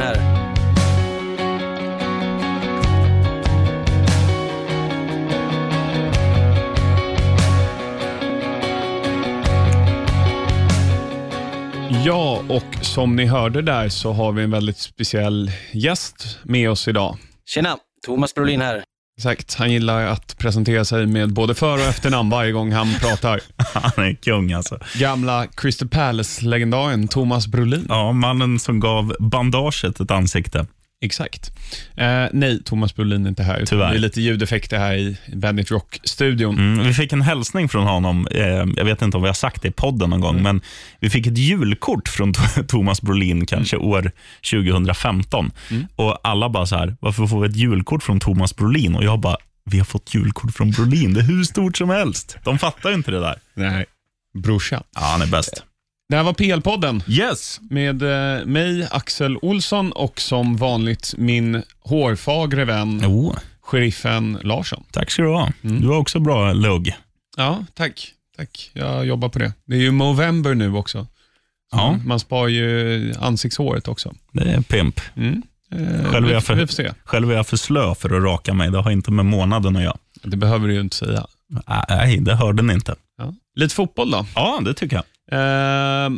Här. Ja, och som ni hörde där så har vi en väldigt speciell gäst med oss idag. Tjena, Thomas Brolin här. Exakt, han gillar att presentera sig med både för och efternamn varje gång han pratar. Han är kung alltså. Gamla Crystal Palace-legendaren Thomas Brolin. Ja, mannen som gav bandaget ett ansikte. Exakt. Eh, nej, Thomas Brolin är inte här. Tyvärr. Det är lite ljudeffekter här i Bandit Rock-studion. Mm, vi fick en hälsning från honom. Eh, jag vet inte om vi har sagt det i podden någon gång, men vi fick ett julkort från Thomas Brolin kanske år 2015. Och Alla bara så här, varför får vi ett julkort från Thomas Brolin? Och jag bara, vi har fått julkort från Brolin. Det är hur stort som helst. De fattar ju inte det där. Nej, brorsa. Ja, han är bäst. Det här var PL-podden Yes! med eh, mig, Axel Olsson och som vanligt min hårfagre vän, Jo, sheriffen Larsson. tack ska du ha. Du har också bra lugg. Ja, tack. Tack. Jag jobbar på det. Det är ju Movember nu också. Så Ja. Man spar ju ansiktshåret också. Det är pimp. Mm. Eh, Själv är vi, jag för- vi får se. Själv är jag för slö för att raka mig. Det har inte med månaden att göra. Det behöver du ju inte säga. Nej, det hörde ni inte. Ja. Lite fotboll då. Ja, det tycker jag. Eh,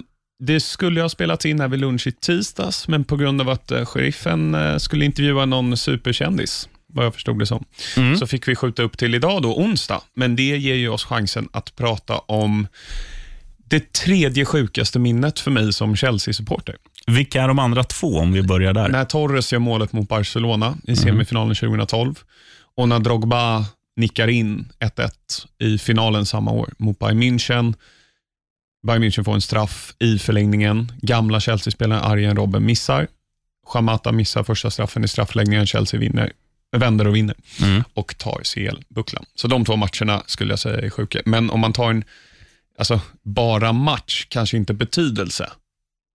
det skulle ha spelats in här vid lunch i tisdags, men på grund av att eh, sheriffen eh, skulle intervjua någon superkändis, vad jag förstod det som, Mm. så fick vi skjuta upp till idag, då, onsdag. Men det ger ju oss chansen att prata om det tredje sjukaste minnet för mig som Chelsea-supporter. Vilka är de andra två om vi börjar där? När Torres gör målet mot Barcelona i semifinalen 2012 och när Drogba nickar in 1-1 i finalen samma år mot Bayern München. Bayern München får en straff i förlängningen. Gamla Chelsea-spelaren Arjen Robben missar. Chamata missar första straffen i straffläggningen. Chelsea vinner, vänder och vinner Mm. och tar CL-bucklan. Så de två matcherna skulle jag säga är sjuka. Men om man tar en, alltså bara match, kanske inte betydelse,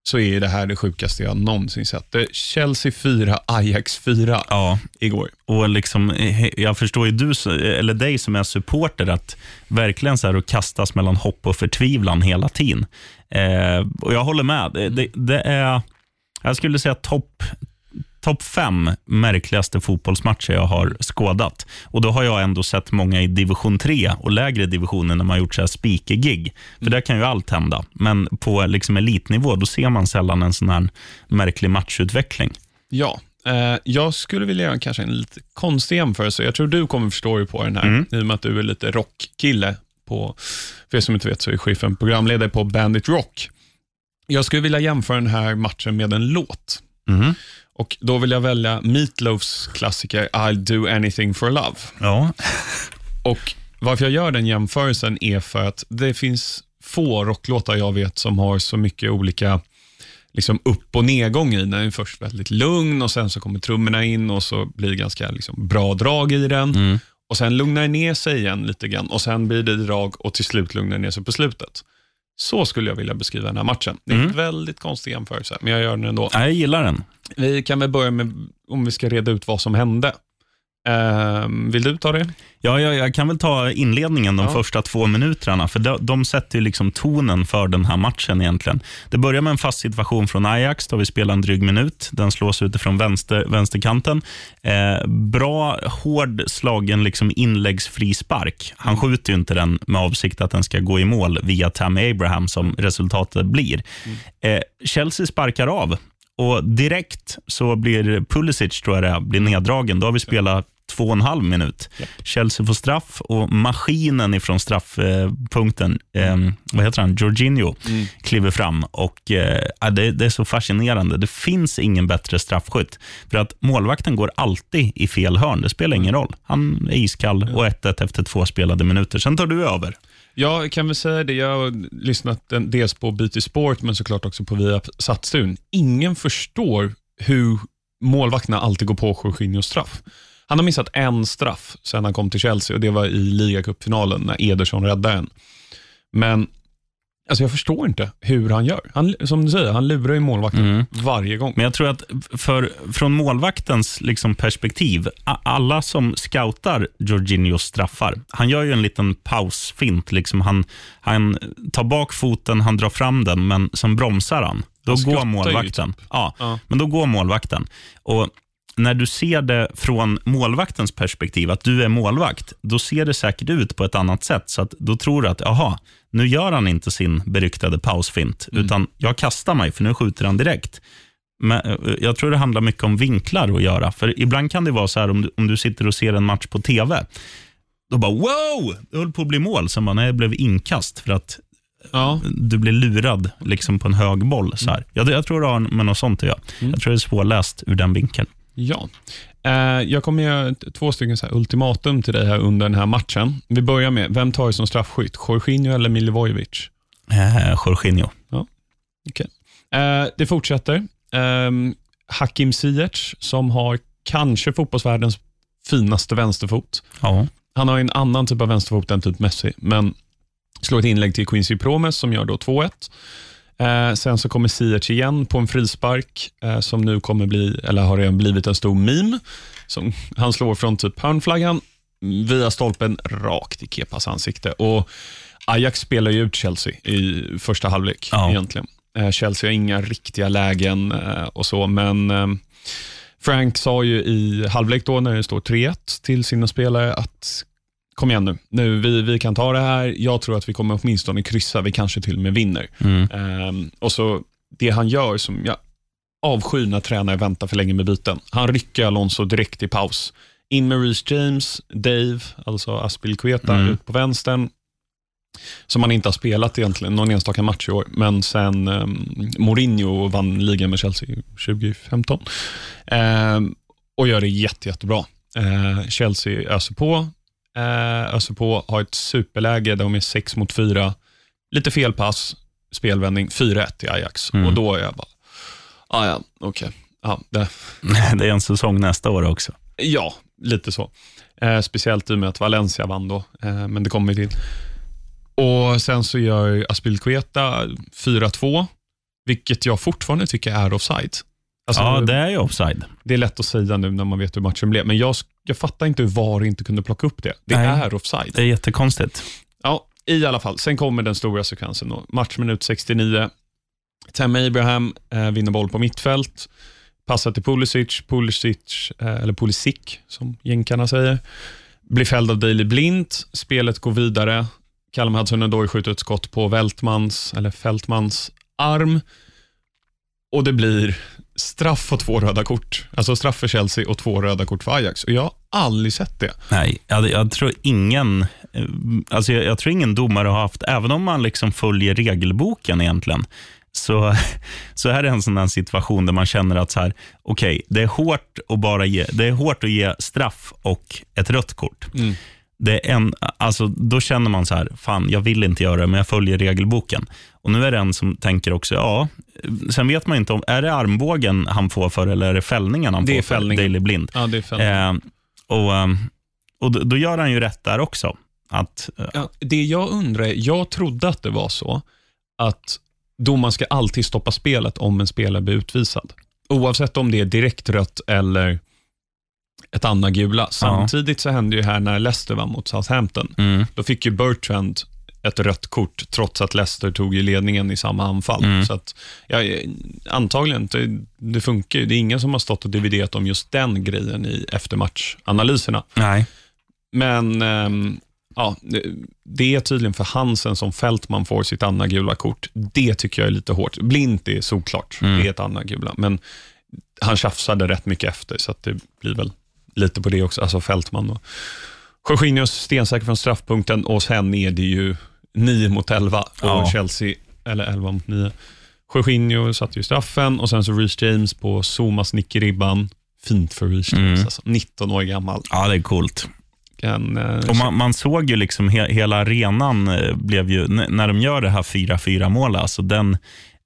så är det här det sjukaste jag någonsin sett. Det Chelsea 4, Ajax 4 Ja, igår. och liksom, jag förstår ju du, eller dig som är supporter, att verkligen så här att kastas mellan hopp och förtvivlan hela tiden. Eh, och jag håller med. Det, det, det är, jag skulle säga topp topp fem märkligaste fotbollsmatcher jag har skådat. Och Då har jag ändå sett många i division 3 och lägre divisioner när man har gjort så här speaker-gig. För där kan ju allt hända. Men på liksom elitnivå då ser man sällan en sån här märklig matchutveckling. Ja, eh, jag skulle vilja göra kanske en lite konstig jämförelse. Jag tror du kommer förstå dig på den här, Mm. i och med att du är lite rockkille. På, för er som inte vet så är chefen programledare på Bandit Rock. Jag skulle vilja jämföra den här matchen med en låt. Mhm. Och Då vill jag välja Meatloafs klassiker I'll do anything for love. Ja. Och Varför jag gör den jämförelsen är för att det finns få rocklåtar jag vet som har så mycket olika liksom upp och nedgång i. Den är först väldigt lugn och sen så kommer trummorna in och så blir det ganska liksom bra drag i den. Och Sen lugnar det ner sig igen lite grann och sen blir det drag och till slut lugnar det ner sig på slutet. Så skulle jag vilja beskriva den här matchen. Det är en väldigt konstig jämförelse, men jag gör den ändå. Ja, Jag gillar den. Vi kan väl börja med om vi ska reda ut vad som hände. Ehm, vill du ta det? Ja, jag, jag kan väl ta inledningen de Ja. första två minuterna, för de, de sätter ju liksom tonen för den här matchen egentligen. Det börjar med en fast situation från Ajax, då vi spelar en dryg minut. Den slås utifrån vänster, vänsterkanten. Eh, bra, hård slagen liksom inläggsfri spark. Han skjuter ju inte den med avsikt att den ska gå i mål via Tammy Abraham, som resultatet blir. Eh, Chelsea sparkar av och direkt så blir Pulisic, tror jag det är, blir neddragen. Då har vi spelat två och en halv minut. Chelsea får straff och maskinen ifrån straffpunkten, eh, vad heter han, Jorginho, kliver fram. Och eh, ja, det, det är så fascinerande. Det finns ingen bättre straffskytt. För att målvakten går alltid i fel hörn. Det spelar ingen roll. Han är iskall och 1-1 efter två spelade minuter. Sen tar du över. Jag kan väl säga det, jag har lyssnat dels på BT Sport, men såklart också på Viasat-studion. Ingen förstår hur målvakterna alltid går på Jorginhos straff. Han har missat en straff sedan han kom till Chelsea och det var i ligacupfinalen när Ederson räddade en. Men Alltså jag förstår inte hur han gör. Han, som du säger, han lurar ju målvakten varje gång. Men jag tror att för, från målvaktens liksom perspektiv, alla som scoutar Jorginhos straffar, han gör ju en liten pausfint. Liksom han, han tar bak foten, han drar fram den, men sen bromsar han. Då Han går målvakten. Ja, Ja. men då går målvakten. Och när du ser det från målvaktens perspektiv, att du är målvakt, då ser det säkert ut på ett annat sätt. Så att då tror du att, jaha, nu gör han inte sin beryktade pausfint, utan jag kastar mig, för nu skjuter han direkt. Men eh, jag tror det handlar mycket om vinklar att göra. För ibland kan det vara så här om du, om du sitter och ser en match på tv. Då bara wow, det höll på att bli mål. Sen bara, nej, det blev inkast för att Ja. du blir lurad liksom på en hög boll. Så här. Jag, jag tror det har med något sånt att göra. Jag tror det är svårläst ur den vinkeln. Ja. Eh, jag kommer göra två stycken så ultimatum till dig här under den här matchen. Vi börjar med, vem tar du som straffskytt? Jorginho eller Milivojevic? Eh, Jorginho. Eh, det fortsätter. Um, Hakim Ziyech, som har kanske fotbollsvärldens finaste vänsterfot. Ja. Han har en annan typ av vänsterfot än typ Messi, men slår ett inlägg till Quincy Promes som gör då 2-1. Eh, sen så kommer Ziyech igen på en frispark eh, som nu kommer bli, eller har redan blivit en stor meme. Som han slår från typ hörnflaggan via stolpen rakt i Kepas ansikte. Och Ajax spelar ju ut Chelsea i första halvlek Ja. egentligen. Eh, Chelsea har inga riktiga lägen eh, och så, men Frank sa ju i halvlek då när det står 3-1 till sina spelare att kom igen nu, nu vi, vi kan ta det här. Jag tror att vi kommer åtminstone kryssa, vi kanske till och med vinner. Mm. Ehm, och så Det han gör som jag avskyr när tränare väntar för länge med byten. Han rycker Alonso direkt i paus. In med Reece James, Dave, alltså Aspilicueta, Mm. ut på vänstern. Som han inte har spelat egentligen, någon enstaka match i år. Men sen um, Mourinho vann ligan med Chelsea 2015. Ehm, och gör det jätte, jättebra. Eh, Chelsea öser på, eh, öser på, har ett superläge, de är 6 mot 4. Lite fel pass, spelvändning, 4-1 till Ajax. Mm. Och då är jag bara, ah, ja, okej. Ja, det, Det är en säsong nästa år också. ja, lite så. Eh, speciellt i och med att Valencia vann då, eh, men det kommer vi till. Och Sen så gör Aspilicueta 4-2, vilket jag fortfarande tycker är offside. Alltså, ja, det är ju offside. det är lätt att säga nu när man vet hur matchen blev, men jag, jag fattar inte hur VAR inte kunde plocka upp det. Det Nej. är offside. Det är jättekonstigt. Ja, i alla fall. Sen kommer den stora sekvensen. Då. Matchminut 69. Tammy Abraham eh, vinner boll på mittfält. Passar till Pulisic. Pulisic, eh, eller Pulisic, som jänkarna säger. Blir fälld av Daley Blind. Spelet går vidare. Callum Hudson-Odoi skjuter ett skott på Veltmans, eller Fältmans arm. Och det blir straff och två röda kort. Alltså straff för Chelsea och två röda kort för Ajax. Och jag har aldrig sett det. Nej, jag, jag tror ingen eh, alltså jag, jag tror ingen domare har haft, även om man liksom följer regelboken egentligen, så, så är det en sån här situation där man känner att så här, okej, det är hårt att bara ge, det är hårt att ge straff och ett rött kort. Mm. Det är en, alltså, då känner man så här, fan jag vill inte göra det, men jag följer regelboken. Och Nu är det en som tänker också, ja, sen vet man inte om, är det armbågen han får för eller är det fällningen han Det är får för fällningen. Daley Blind? Ja, det är fälld. Eh, och eh, och då, då gör han ju rätt där också. Att, eh, Ja, det jag undrar jag trodde att det var så att domaren ska alltid stoppa spelet om en spelare blir utvisad. Oavsett om det är direkt rött eller ett andra gula. Samtidigt så hände ju här när Leicester vann mot Southampton. mm, Då fick ju Bertrand ett rött kort trots att Leicester tog ju ledningen i samma anfall. Mm. Så att, ja, antagligen, det, det funkar ju. Det är ingen som har stått och dividerat om just den grejen i eftermatchanalyserna. nej. Men ehm, ja, det- är tydligen för Hansen som Fältman får sitt andra gula kort. Det tycker jag är lite hårt. Blint är såklart, Mm. det är ett andra gula, men han tjafsade rätt mycket efter, så det blir väl lite på det också, alltså Fältman. Då. Jorginho stensäker från straffpunkten och sen är det ju 9 mot 11 och Ja. Chelsea, eller 11 mot 9. Jorginho satte ju straffen och sen så Reece James på Zomas nick i ribban. Fint för Reece James, Mm. alltså. 19 år gammal. Ja, det är coolt. Kan, eh, Och man, man såg ju liksom he, hela arenan eh, blev ju, när de gör det här 4-4 målet, alltså den,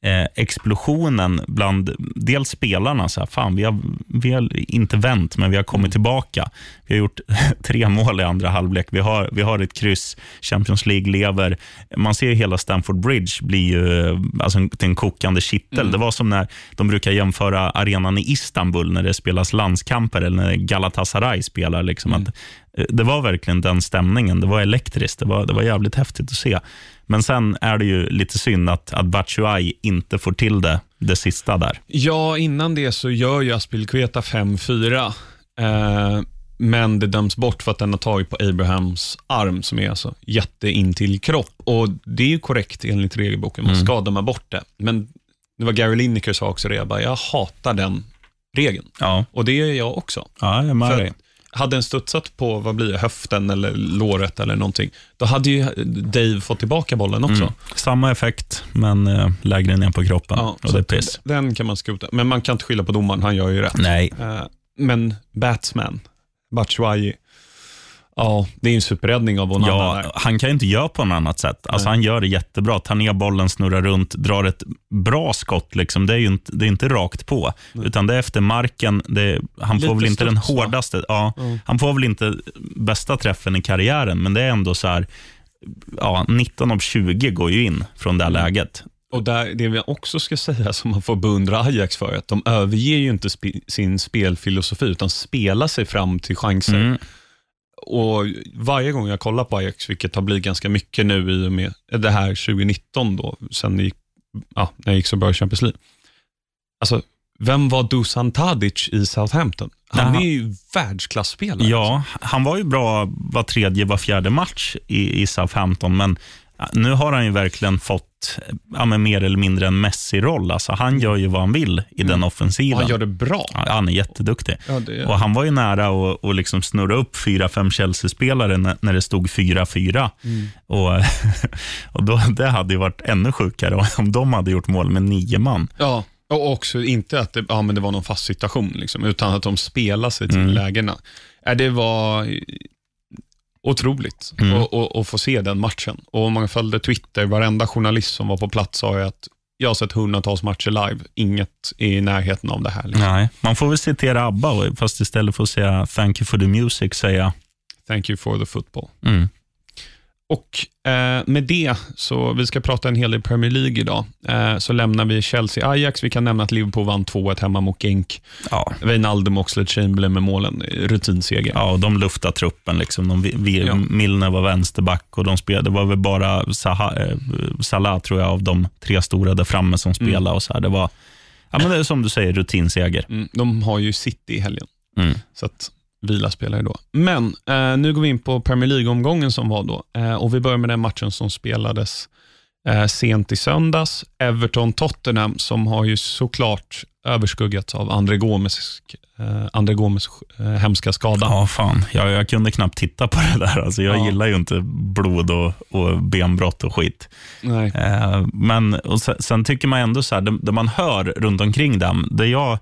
eh, explosionen bland dels spelarna. Så här, fan, vi, har, vi har inte vänt, men vi har kommit tillbaka. Vi har gjort tre mål i andra halvlek. Vi har, vi har ett kryss. Champions League lever. Man ser ju hela Stamford Bridge bli ju, alltså, till en kokande kittel. Det var som när de brukar jämföra arenan i Istanbul när det spelas landskamper eller när Galatasaray spelar. Liksom, att, eh, det var verkligen den stämningen. Det var elektriskt. Det var, det var jävligt häftigt att se. Men sen är det ju lite synd att, att Batshuayi inte får till det, det sista där. Ja, innan det så gör ju Aspilicueta 5-4. Eh, men det döms bort för att den har tagit på Abrahams arm som är alltså jätte till kropp. Och Det är ju korrekt enligt regelboken, man ska döma bort det. Men det var Gary Lineker sa också det, jag, bara, jag hatar den regeln. Ja, Och det gör jag också. ja jag är med dig. Hade den studsat på vad blir det, höften eller låret eller någonting, då hade ju Dave fått tillbaka bollen också. Mm. Samma effekt, men eh, lägre ner på kroppen. Ja, och det är piss. Den kan man skrota. Men man kan inte skylla på domaren, han gör ju rätt. Nej, Eh, Men Batsman, Batshuayi, ja, det är en superräddning av Onana ja, där. han kan ju inte göra på något annat sätt. Alltså, han gör det jättebra. Tar ner bollen, snurrar runt, drar ett bra skott. Liksom. Det är inte, det är inte rakt på, utan det är efter marken. Det, han får Lite väl inte den hårdaste. Ja, Han får väl inte bästa träffen i karriären, men det är ändå så här, ja, 19 av 20 går ju in från det här Mm. läget. Och där, det vi också ska säga som man får beundra Ajax för, att de överger ju inte spe, sin spelfilosofi, utan spelar sig fram till chanser. Mm. Och Varje gång jag kollar på Ajax, vilket har blivit ganska mycket nu i och med det här 2019, då, sen gick, ja, när jag gick så bra i Champions League. Alltså, vem var Dusan Tadic i Southampton? Han Jaha. är ju världsklasspelare. Ja, han var ju bra var tredje, var fjärde match i, i Southampton, men nu har han ju verkligen fått ja, men mer eller mindre en Messi-roll. Alltså, han gör ju vad han vill i den Och offensiven. han gör det bra. Ja, han är jätteduktig. Ja, det, Och Han var ju nära att, att liksom snurra upp fyra, fem Chelsea-spelare när, när det stod 4-4. Mm. Och, och då, Det hade ju varit ännu sjukare om de hade gjort mål med nio man. ja. Och också inte att det, ja, men det var någon fast situation, liksom, utan att de spelar sig till Mm. lägena. Ja, det var otroligt Mm. att- att- att få se den matchen. Och om man följde Twitter, varenda journalist som var på plats sa ju att jag har sett hundratals matcher live, inget i närheten av det här. Liksom. Nej, man får väl citera ABBA, och- fast istället för att säga thank you for the music, säga Thank you for the football. mm. Och eh, med det, så vi ska prata en hel del Premier League idag, eh, så lämnar vi Chelsea-Ajax. Vi kan nämna att Liverpool vann 2-1 hemma mot Genk. ja, Wijnaldum och Oxlade-Chamberlain med målen, rutinseger. Ja, och de luftade truppen. Liksom. De, vi, Ja. Milner var vänsterback och de spelade, det var väl bara Saha, eh, Salah, tror jag, av de tre stora där framme som spelade. Och så här. Det var, ja, men det är som du säger, rutinseger. Mm, de har ju City i helgen, Mm. så att vila spelare då. Men eh, nu går vi in på Premier League-omgången som var då. Eh, och Vi börjar med den matchen som spelades eh, sent i söndags. Everton-Tottenham, som har ju såklart överskuggats av André Gomes, eh, André Gomes eh, hemska skada. Ja, fan. Jag, jag kunde knappt titta på det där. Alltså, jag Ja. gillar ju inte blod och, och benbrott och skit. Nej. Eh, men och sen, sen tycker man ändå så här, det, det man hör runt omkring dem, det jag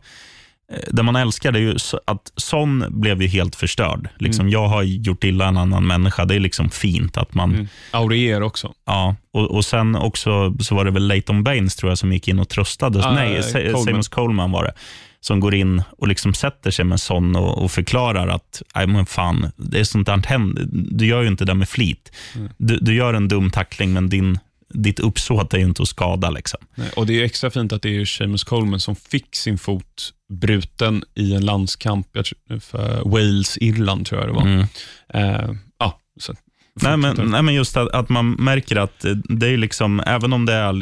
det man älskar är ju att Son blev ju helt förstörd. Liksom, Jag har gjort illa en annan människa. Det är liksom fint att man... Mm. Aurier också. Ja, och, och sen också så var det väl Leighton Baines tror jag som gick in och tröstade. Ah, Nej, Coleman. Seamus Coleman var det. Som går in och liksom sätter sig med Son och, och förklarar att Nej, men fan, det är sånt där händer. Du gör ju inte det med flit. Du, du gör en dum tackling, men din, ditt uppsåt är ju inte att skada. Liksom. Nej, Och Det är extra fint att det är Seamus Coleman som fick sin fot bruten i en landskamp jag tror, för Wales-Irland, tror jag det var. Mm. Eh, ja, så, Nej, men, nej, men just att, att man märker att det är liksom, även om det är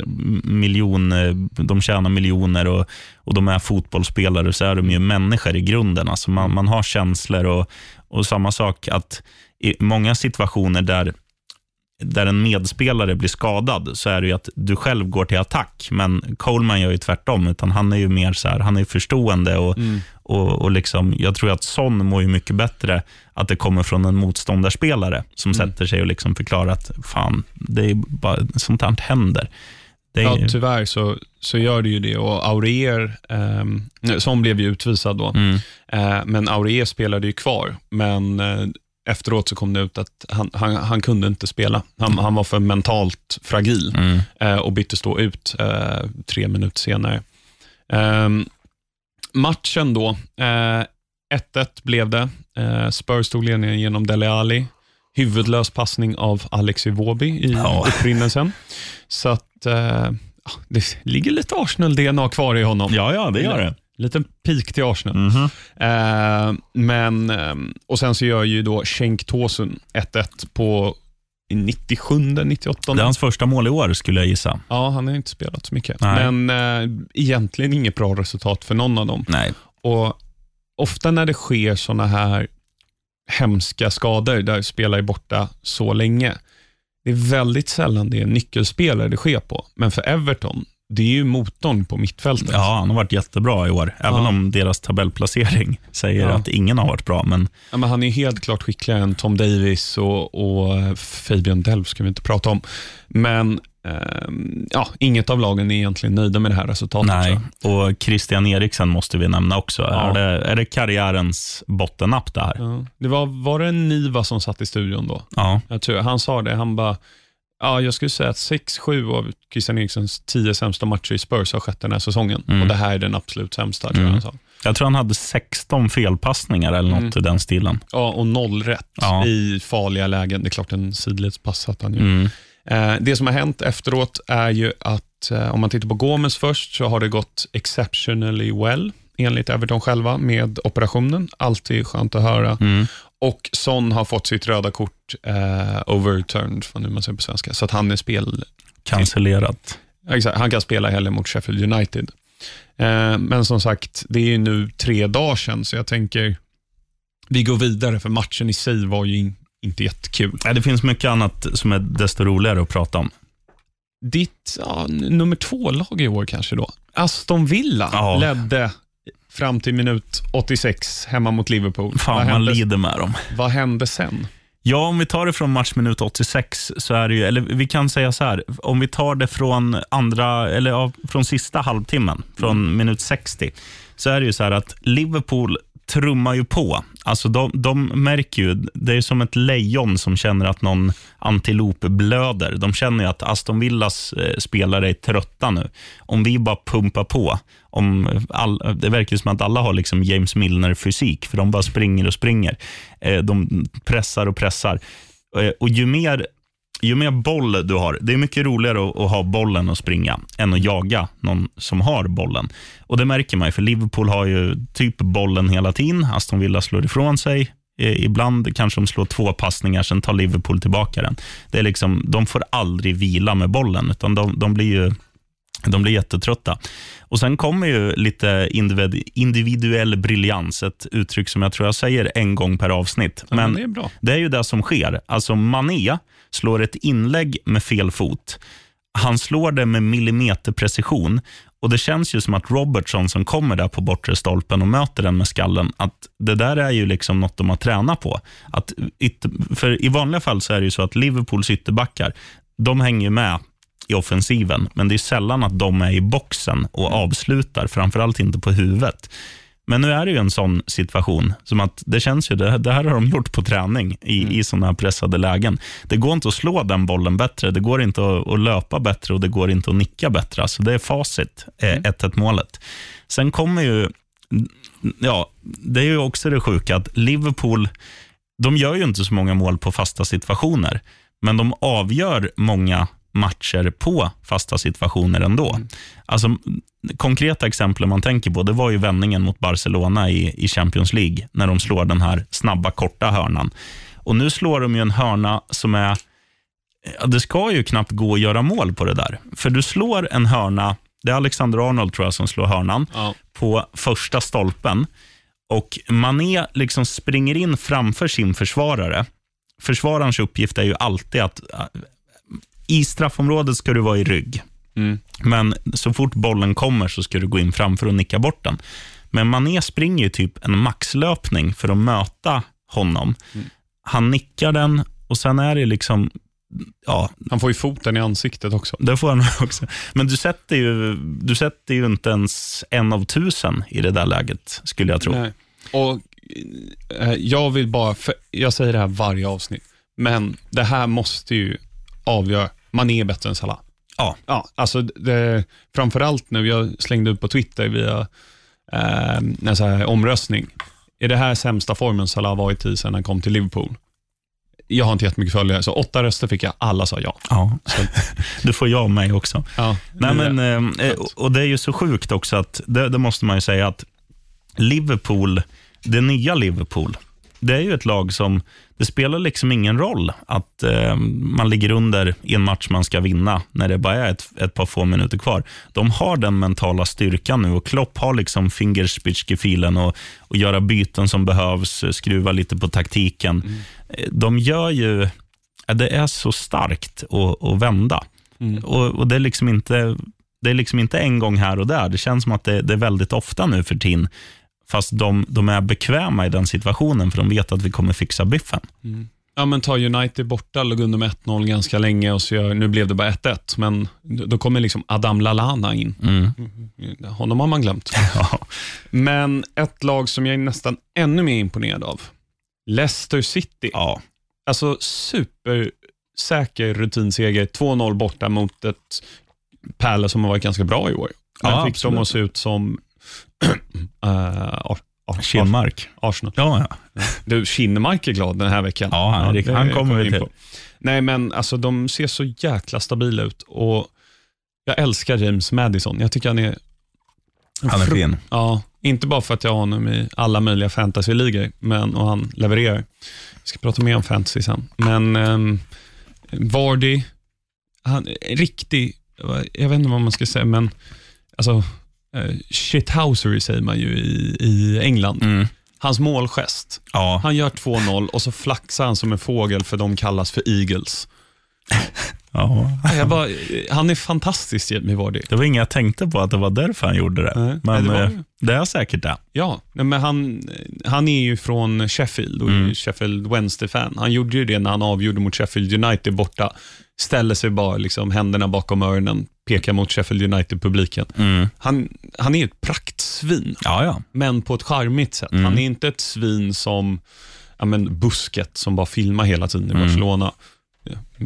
miljon, eh, de tjänar miljoner och, och de är fotbollsspelare, så är de ju människor i grunden. Alltså man, man har känslor och, och samma sak att i många situationer där där en medspelare blir skadad så är det ju att du själv går till attack. Men Coleman gör ju tvärtom, utan han är ju mer så här, han är förstående och, och, och liksom, jag tror att Son mår ju mycket bättre att det kommer från en motståndarspelare som sätter sig och liksom förklarar att fan, det är bara, sånt här händer. Är, ja, tyvärr så, så gör det ju det. Och Aurier, eh, som blev ju utvisad då, mm, eh, men Aurier spelade ju kvar. Men eh, efteråt så kom det ut att han, han, han kunde inte spela. Han, han var för mentalt fragil Mm. eh, och byttes då ut eh, tre minuter senare. Ehm, matchen då, eh, 1-1 blev det. Eh, Spurs tog ledningen genom Dele Alli. Huvudlös passning av Alex Iwobi i Ja. upprinnelsen. Så att eh, ja, det ligger lite Arsenal-DNA kvar i honom. Ja, ja, det gör det. Liten peak till Arsenal. Mhm. Eh, men, ehm, och sen så gör ju då Cenk Tosun 1-1 på i 97, 98. Det är hans första mål i år, skulle jag gissa. Ja, han har inte spelat så mycket. Nej. Men eh, egentligen inget bra resultat för någon av dem. Nej. Och Ofta när det sker såna här hemska skador där spelare är borta så länge, det är väldigt sällan det är nyckelspelare det sker på. Men för Everton, det är ju motorn på mittfältet. Ja, han har varit jättebra i år, även Ja. om deras tabellplacering säger Ja. att ingen har varit bra. Men Ja, men han är helt klart skickligare än Tom Davis och, och Fabian Delf ska vi inte prata om. Men ehm, ja, inget av lagen är egentligen nöjda med det här resultatet. nej, och Christian Eriksen måste vi nämna också. Ja. Är, det, är det karriärens bottennapp det här? Det var, var det Niva som satt i studion då? Ja. Jag tror, han sa det, han bara, ja, jag skulle säga att 6-7 av Christian Eriksens 10 sämsta matcher i Spurs har skett den här säsongen. Mm. Och det här är den absolut sämsta, tror jag Mm. han sa. Jag tror han hade 16 felpassningar eller något Mm. i den stilen. Ja, och noll rätt Ja. i farliga lägen. Det är klart en sidledspass satt han ju. Mm. Eh, det som har hänt efteråt är ju att, eh, om man tittar på Gomes först, så har det gått exceptionally well, enligt Everton själva, med operationen. Alltid skönt att höra. Mm. Och Son har fått sitt röda kort eh, overturned, vad nu man säger på svenska, så att han är spel... Cancellerat. Exakt, han kan spela heller mot Sheffield United. Eh, men som sagt, det är nu tre dagar sedan, så jag tänker vi går vidare, för matchen i sig var ju in, inte jättekul. Nej, Det finns mycket annat som är desto roligare att prata om. Ditt ja, nummer två-lag i år kanske då. Aston Villa Ja. ledde fram till minut 86 hemma mot Liverpool. vad, Fan, man hände, lider med dem. vad hände sen? Ja, om vi tar det från matchminut 86, så är det ju, eller vi kan säga så här, om vi tar det från andra, eller ja, från sista halvtimmen, från minut 60, så är det ju så här att Liverpool trummar ju på. Alltså de, de märker ju, det är som ett lejon som känner att någon antilop blöder. De känner ju att Aston Villas eh, spelare är trötta nu. Om vi bara pumpar på, om all, det verkar ju som att alla har liksom James Milner-fysik, för de bara springer och springer. Eh, de pressar och pressar. Eh, och ju mer, ju mer boll du har, det är mycket roligare att, att ha bollen och springa än att jaga någon som har bollen. Och Det märker man ju, för Liverpool har ju typ bollen hela tiden. Aston Villa slår ifrån sig. Ibland kanske de slår två passningar, sen tar Liverpool tillbaka den. Det är liksom, de får aldrig vila med bollen, utan de, de blir ju de blir jättetrötta. Och Sen kommer ju lite individ, individuell briljans, ett uttryck som jag tror jag säger en gång per avsnitt. Ja, Men det är bra. det är ju det som sker. Alltså Mané slår ett inlägg med fel fot. Han slår det med millimeterprecision och det känns ju som att Robertson som kommer där på bortre stolpen och möter den med skallen, att det där är ju liksom något de har tränat på. Att för I vanliga fall så är det ju så att Liverpools ytterbackar, de hänger med i offensiven, men det är sällan att de är i boxen och avslutar, framförallt inte på huvudet. Men nu är det ju en sån situation, som att det känns ju, det, det här har de gjort på träning i, i sådana här pressade lägen. Det går inte att slå den bollen bättre, det går inte att, att löpa bättre och det går inte att nicka bättre. Alltså det är facit, eh, 1-1 målet. Sen kommer ju, ja, det är ju också det sjuka att Liverpool, de gör ju inte så många mål på fasta situationer, men de avgör många matcher på fasta situationer ändå. Alltså, konkreta exempel man tänker på, det var ju vändningen mot Barcelona i, i Champions League, när de slår den här snabba, korta hörnan. Och nu slår de ju en hörna som är, det ska ju knappt gå att göra mål på det där. För du slår en hörna, det är Alexander Arnold tror jag som slår hörnan, Ja. på första stolpen och Mané liksom springer in framför sin försvarare. Försvararens uppgift är ju alltid att i straffområdet ska du vara i rygg. Mm. Men så fort bollen kommer så ska du gå in framför och nicka bort den. Men Mané springer ju typ en maxlöpning för att möta honom. Han nickar den och sen är det liksom, ja, Han får ju foten i ansiktet också. det får han också. Men du sätter, ju, du sätter ju inte ens en av tusen i det där läget, skulle jag tro. Nej. Och eh, jag vill bara, jag säger det här varje avsnitt, men det här måste ju avgöra. Man är bättre än Salah. Ja. Ja, alltså det, framförallt nu, jag slängde ut på Twitter via eh, en så här omröstning. Är det här sämsta formen Salah varit i sedan han kom till Liverpool? Jag har inte jättemycket följare, så åtta röster fick jag. Alla sa ja. Ja, du får jag och mig också. ja Nej, men, eh, och Det är ju så sjukt också, att det, det måste man ju säga, att Liverpool, det nya Liverpool, det är ju ett lag som, det spelar liksom ingen roll att eh, man ligger under i en match man ska vinna, när det bara är ett, ett par få minuter kvar. De har den mentala styrkan nu och Klopp har liksom fingerspitzgefühlen och, och göra byten som behövs, skruva lite på taktiken. Eh, De gör ju, det är så starkt att, att vända. Och, och det är liksom inte det är liksom inte en gång här och där. Det känns som att det, det är väldigt ofta nu för tiden. Fast de, de är bekväma i den situationen, för de vet att vi kommer fixa biffen. Ja, men ta United borta, låg under med 1-0 ganska länge och så gör, nu blev det bara 1-1, men då kommer liksom Adam Lallana in. Mm. Honom har man glömt. Ja. Men ett lag som jag är nästan ännu mer imponerad av, Leicester City. ja. Alltså supersäker rutinseger, 2-0 borta mot ett Pärla som har varit ganska bra i år. Men Ja, fick absolut. dem att se ut som uh, Ar- Kinmark. Arsenal. Ja, ja. Du, Kinnemark är glad den här veckan. Ja, han det han kommer vi till. på. Nej, men alltså de ser så jäkla stabila ut och jag älskar James Madison. Jag tycker han är... Han är fin. Ja, inte bara för att jag har honom i alla möjliga fantasyligor, men och han levererar. Jag ska prata mer om fantasy sen. Men um, Vardy, han är riktig, jag vet inte vad man ska säga, men alltså uh, shithousery säger man ju i, i England. Mm. Hans målgest, Ja. han gör 2-0 och så flaxar han som en fågel för de kallas för Eagles. ja. Jag bara, han är fantastisk, Jamie Vardy. Det var inget jag tänkte på, att det var därför han gjorde det. Nej, Men nej, det var eh, det är säkert det. Ja, men han, han är ju från Sheffield och är Sheffield Wednesday-fan. Han gjorde ju det när han avgjorde mot Sheffield United borta. Ställer sig bara liksom händerna bakom öronen, pekar mot Sheffield United-publiken. Mm. Han, han är ett praktsvin, Ja, ja. men på ett charmigt sätt. Han är inte ett svin som ja, men busket som bara filmar hela tiden i Barcelona.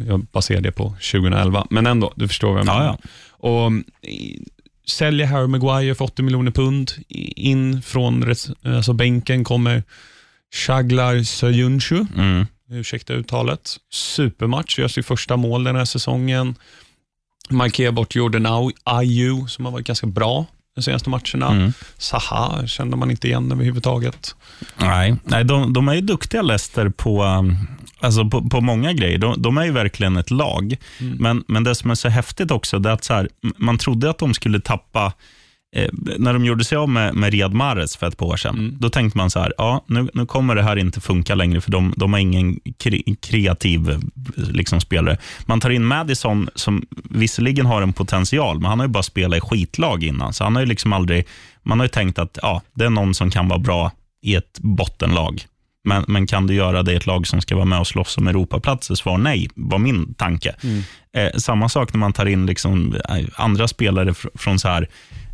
Jag baserar det på 2011, men ändå, du förstår vad jag Ja, menar. Och, säljer Harry Maguire för 80 miljoner pund. In från alltså bänken kommer Shaglar Söyüncü, Mm. ursäkta uttalet. Supermatch, gör sitt första mål den här säsongen. Markerar bort Jordan Ayew som har varit ganska bra de senaste matcherna. Mm. Saha kände man inte igen överhuvudtaget. Nej, Nej de, de är ju duktiga Leicester på, um, alltså på, på många grejer. De, de är ju verkligen ett lag. Men, men det som är så häftigt också, det är att så här, man trodde att de skulle tappa Eh, när de gjorde sig av med, med Riyad Mahrez för ett par år sedan, då tänkte man så här, ja, nu, nu kommer det här inte funka längre, för de, de har ingen kre, kreativ liksom, spelare. Man tar in Madison, som visserligen har en potential, men han har ju bara spelat i skitlag innan, så han har ju liksom aldrig, man har ju tänkt att ja, det är någon som kan vara bra i ett bottenlag. Men, men kan du göra det i ett lag som ska vara med och slåss om Europaplatser? Svar nej, var min tanke. Eh, samma sak när man tar in liksom, eh, andra spelare fr- från så här,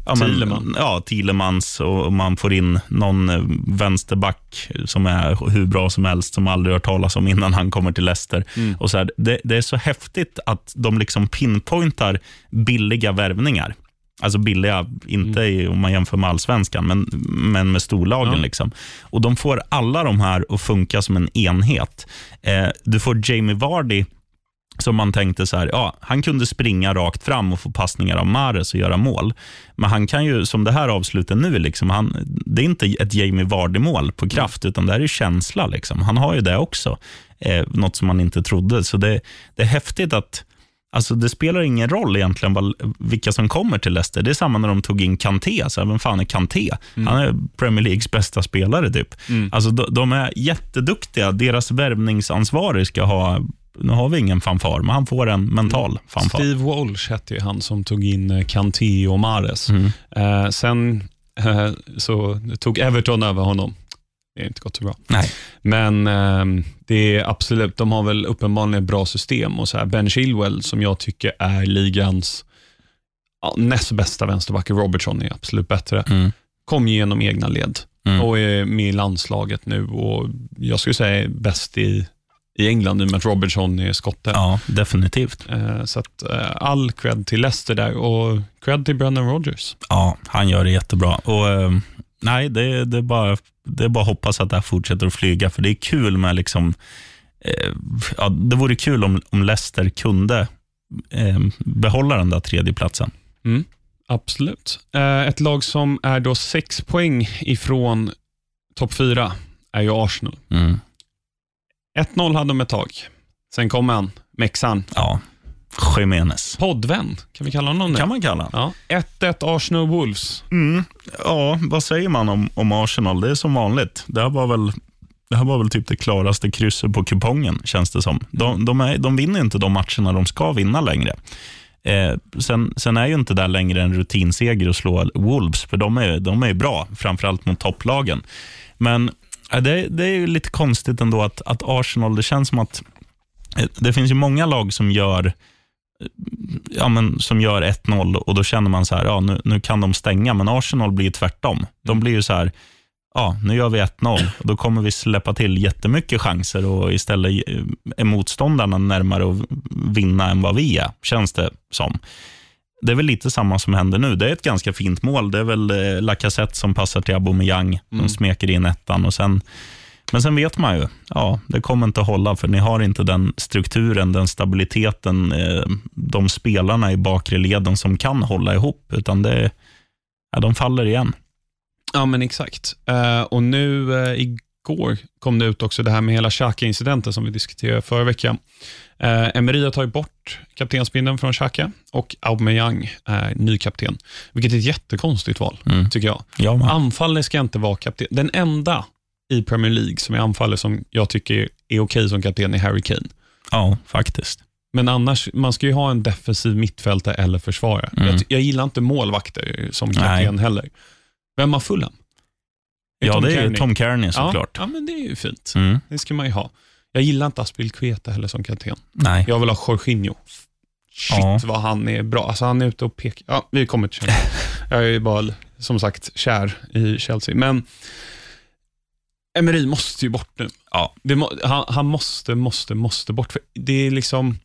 ja, men- Thielemann. Ja, Thielemans och man får in någon eh, vänsterback som är hur bra som helst, som aldrig hört talas om innan han kommer till Leicester. Och så här, det, det är så häftigt att de liksom pinpointar billiga värvningar. Alltså billiga, inte i, om man jämför med allsvenskan, men, men med storlagen. Ja. Liksom. Och De får alla de här att funka som en enhet. Eh, du får Jamie Vardy, som man tänkte så här, ja, han kunde springa rakt fram och få passningar av Mares och göra mål. Men han kan ju, som det här avslutet nu, liksom, han, det är inte ett Jamie Vardy-mål på kraft, utan det här är känsla. Liksom. Han har ju det också, eh, något som man inte trodde. Så det, det är häftigt att Alltså det spelar ingen roll egentligen vad, vilka som kommer till Leicester. Det är samma när de tog in Kanté. Så här, vem fan är Kanté? Han är Premier Leagues bästa spelare. typ. Alltså de, de är jätteduktiga. Deras värvningsansvarig ska ha, nu har vi ingen fanfar, men han får en mental fanfar. Steve Walsh hette ju han som tog in eh, Kanté och Mares. Mm. Eh, sen eh, så tog Everton över honom. Det har inte gått så bra. Nej. Men eh, det är absolut, de har väl uppenbarligen bra system. Och så här, ben Chilwell, som jag tycker är ligans ja, näst bästa vänsterback, Robertson är absolut bättre, Mm. kom genom egna led. Mm. och är med i landslaget nu. Och Jag skulle säga är bäst i, i England i och med att Robertson är skotte. Ja, definitivt. Eh, Så att, eh, all cred till Leicester där och cred till Brendan Rodgers. Ja, han gör det jättebra. Och, eh, nej, det, det, är bara, det är bara att hoppas att det här fortsätter att flyga, för det är kul med liksom, eh, ja, det vore kul om, om Leicester kunde eh, behålla den där tredjeplatsen. Absolut. Eh, Ett lag som är då sex poäng ifrån topp fyra är ju Arsenal. Mm. 1-0 hade de ett tag. Sen kom han, Mexan. Ja, Jiménez. Poddvän, kan vi kalla honom det? Kan man kalla Ja. 1-1 Arsenal Wolves. mm. Ja, vad säger man om, om Arsenal? Det är som vanligt. Det här var väl det här var väl typ det klaraste krysset på kupongen, känns det som. De, de, är, de vinner inte de matcherna de ska vinna längre. Eh, sen, sen är ju inte det längre en rutinseger att slå Wolves, för de är, de är bra, framförallt mot topplagen. Men eh, det, det är ju lite konstigt ändå att, att Arsenal, det känns som att eh, det finns ju många lag som gör ja, men, som gör 1-0 och då känner man så här, ja, nu, nu kan de stänga, men Arsenal blir tvärtom. De blir ju så här, ja, nu gör vi 1-0 och då kommer vi släppa till jättemycket chanser och istället eh, är motståndarna närmare att vinna än vad vi är, känns det som. Det är väl lite samma som händer nu. Det är ett ganska fint mål. Det är väl eh, Lacazette som passar till Aubameyang. De Mm. smeker in ettan och sen men sen vet man ju, ja, det kommer inte att hålla för ni har inte den strukturen, den stabiliteten, eh, de spelarna i bakre leden som kan hålla ihop, utan det, ja, de faller igen. Ja, men exakt. Eh, och nu eh, igår kom det ut också det här med hela Xhaka-incidenten som vi diskuterade förra veckan. Emery har tagit bort kaptensbindeln från Xhaka och Aubameyang är ny kapten, vilket är ett jättekonstigt val, Mm. tycker jag. Ja. Anfallare ska inte vara kapten. Den enda i Premier League som är anfallare som jag tycker är okej som kapten är Harry Kane. ja, faktiskt. Men annars, man ska ju ha en defensiv mittfältare eller försvarare. Mm. Jag, jag gillar inte målvakter som kapten heller. Vem har Fulham? Ja, det är Kearney. Tom Kearney såklart. Ja, ja, men det är ju fint. Mm. Det ska man ju ha. Jag gillar inte Aspilicueta heller som kapten. Nej. Jag vill ha Jorginho. Shit Ja. vad han är bra. Alltså han är ute och pekar. Ja, vi kommer till Chelsea. Jag är ju bara, som sagt, kär i Chelsea. Men Emery måste ju bort nu. Ja. Må, han, han måste, måste, måste bort. För det är liksom